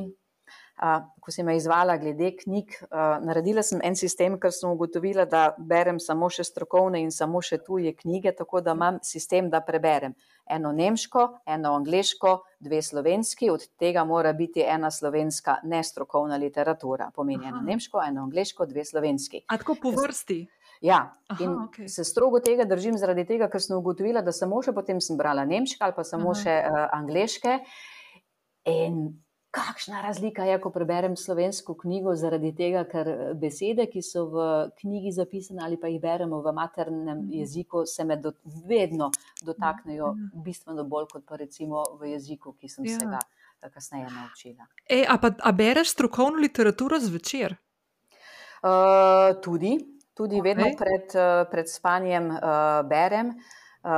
uh, ko sem me izvala glede knjig, uh, naredila sem en sistem, ker sem ugotovila, da berem samo še strokovne in samo še tuje knjige, tako da imam sistem, da preberem eno nemško, eno angliško, dve slovenski, od tega mora biti ena slovenska nestrokovna literatura. Pomeni Aha. eno nemško, eno angliško, dve slovenski. A tako po vrsti. Ja, Aha, in okej. se strogo tega držim, zaradi tega, ker sem ugotovila, da samo še potem sem brala nemške ali pa samo Aha. še uh, angliške. In kakšna razlika je, ko preberem slovensko knjigo, zaradi tega, ker eh, besede, ki so v knjigi zapisane ali pa jih beremo v maternem Mhm. jeziku, se me do, vedno dotaknejo Ja. bistveno bolj kot pa recimo v jeziku, ki sem se Ja. ga eh, kasneje naučila. E, a, pa, a bereš strokovno literaturo zvečer? Uh, tudi, tudi Okej. vedno pred, uh, pred spanjem uh, berem. Uh,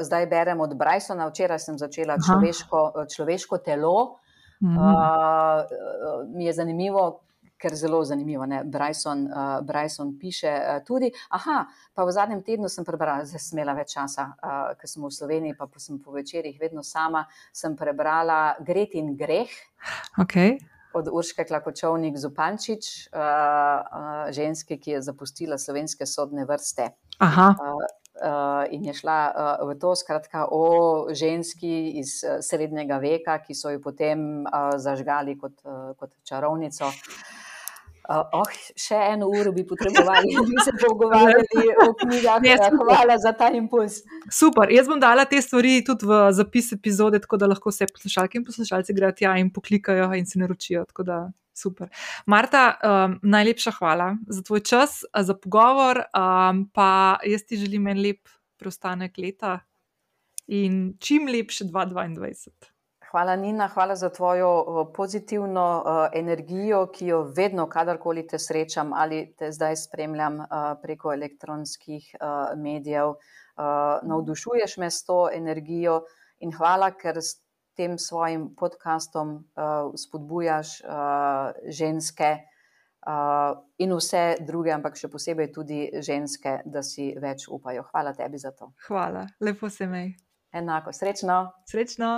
zdaj berem od Brysona, včeraj sem začela človeško, človeško telo. Mhm. Uh, mi je zanimivo, ker zelo zanimivo. Ne? Bryson, uh, Bryson piše uh, tudi. Aha, pa v zadnjem tednu sem prebrala, zdaj sem imela več časa, uh, ker sem v Sloveniji, pa, pa sem po večerjih vedno sama, sem prebrala Gret in greh Okay. od Urške Klakočovnik Zupančič, uh, uh, ženske, ki je zapustila slovenske sodne vrste. Aha, Uh, in je šla uh, v to, skratka, o ženski iz uh, srednjega veka, ki so jo potem uh, zažgali kot, uh, kot čarovnico. Uh, oh, še eno uro bi potrebovali, da bi se pogovarjali o knjigah. Ne. Hvala za ta impuls. super. Jaz bom dala te stvari tudi v zapis epizode, tako da lahko vse poslušalke in poslušalci grejo tja in poklikajo in se naročijo. Super. Marta, um, najlepša hvala za tvoj čas, za pogovor. Um, pa jaz ti želim en lep preostanek leta in čim lepše 2022. Hvala, Nina, hvala za tvojo uh, pozitivno uh, energijo, ki jo vedno, kadarkoli te srečam ali te zdaj spremljam uh, preko elektronskih medijev. Navdušuješ me s to energijo in hvala, ker s tem svojim podkastom spodbujaš ženske in vse druge, ampak še posebej tudi ženske, da si več upajo. Hvala tebi za to. Hvala, lepo se mej. Enako, srečno. Srečno.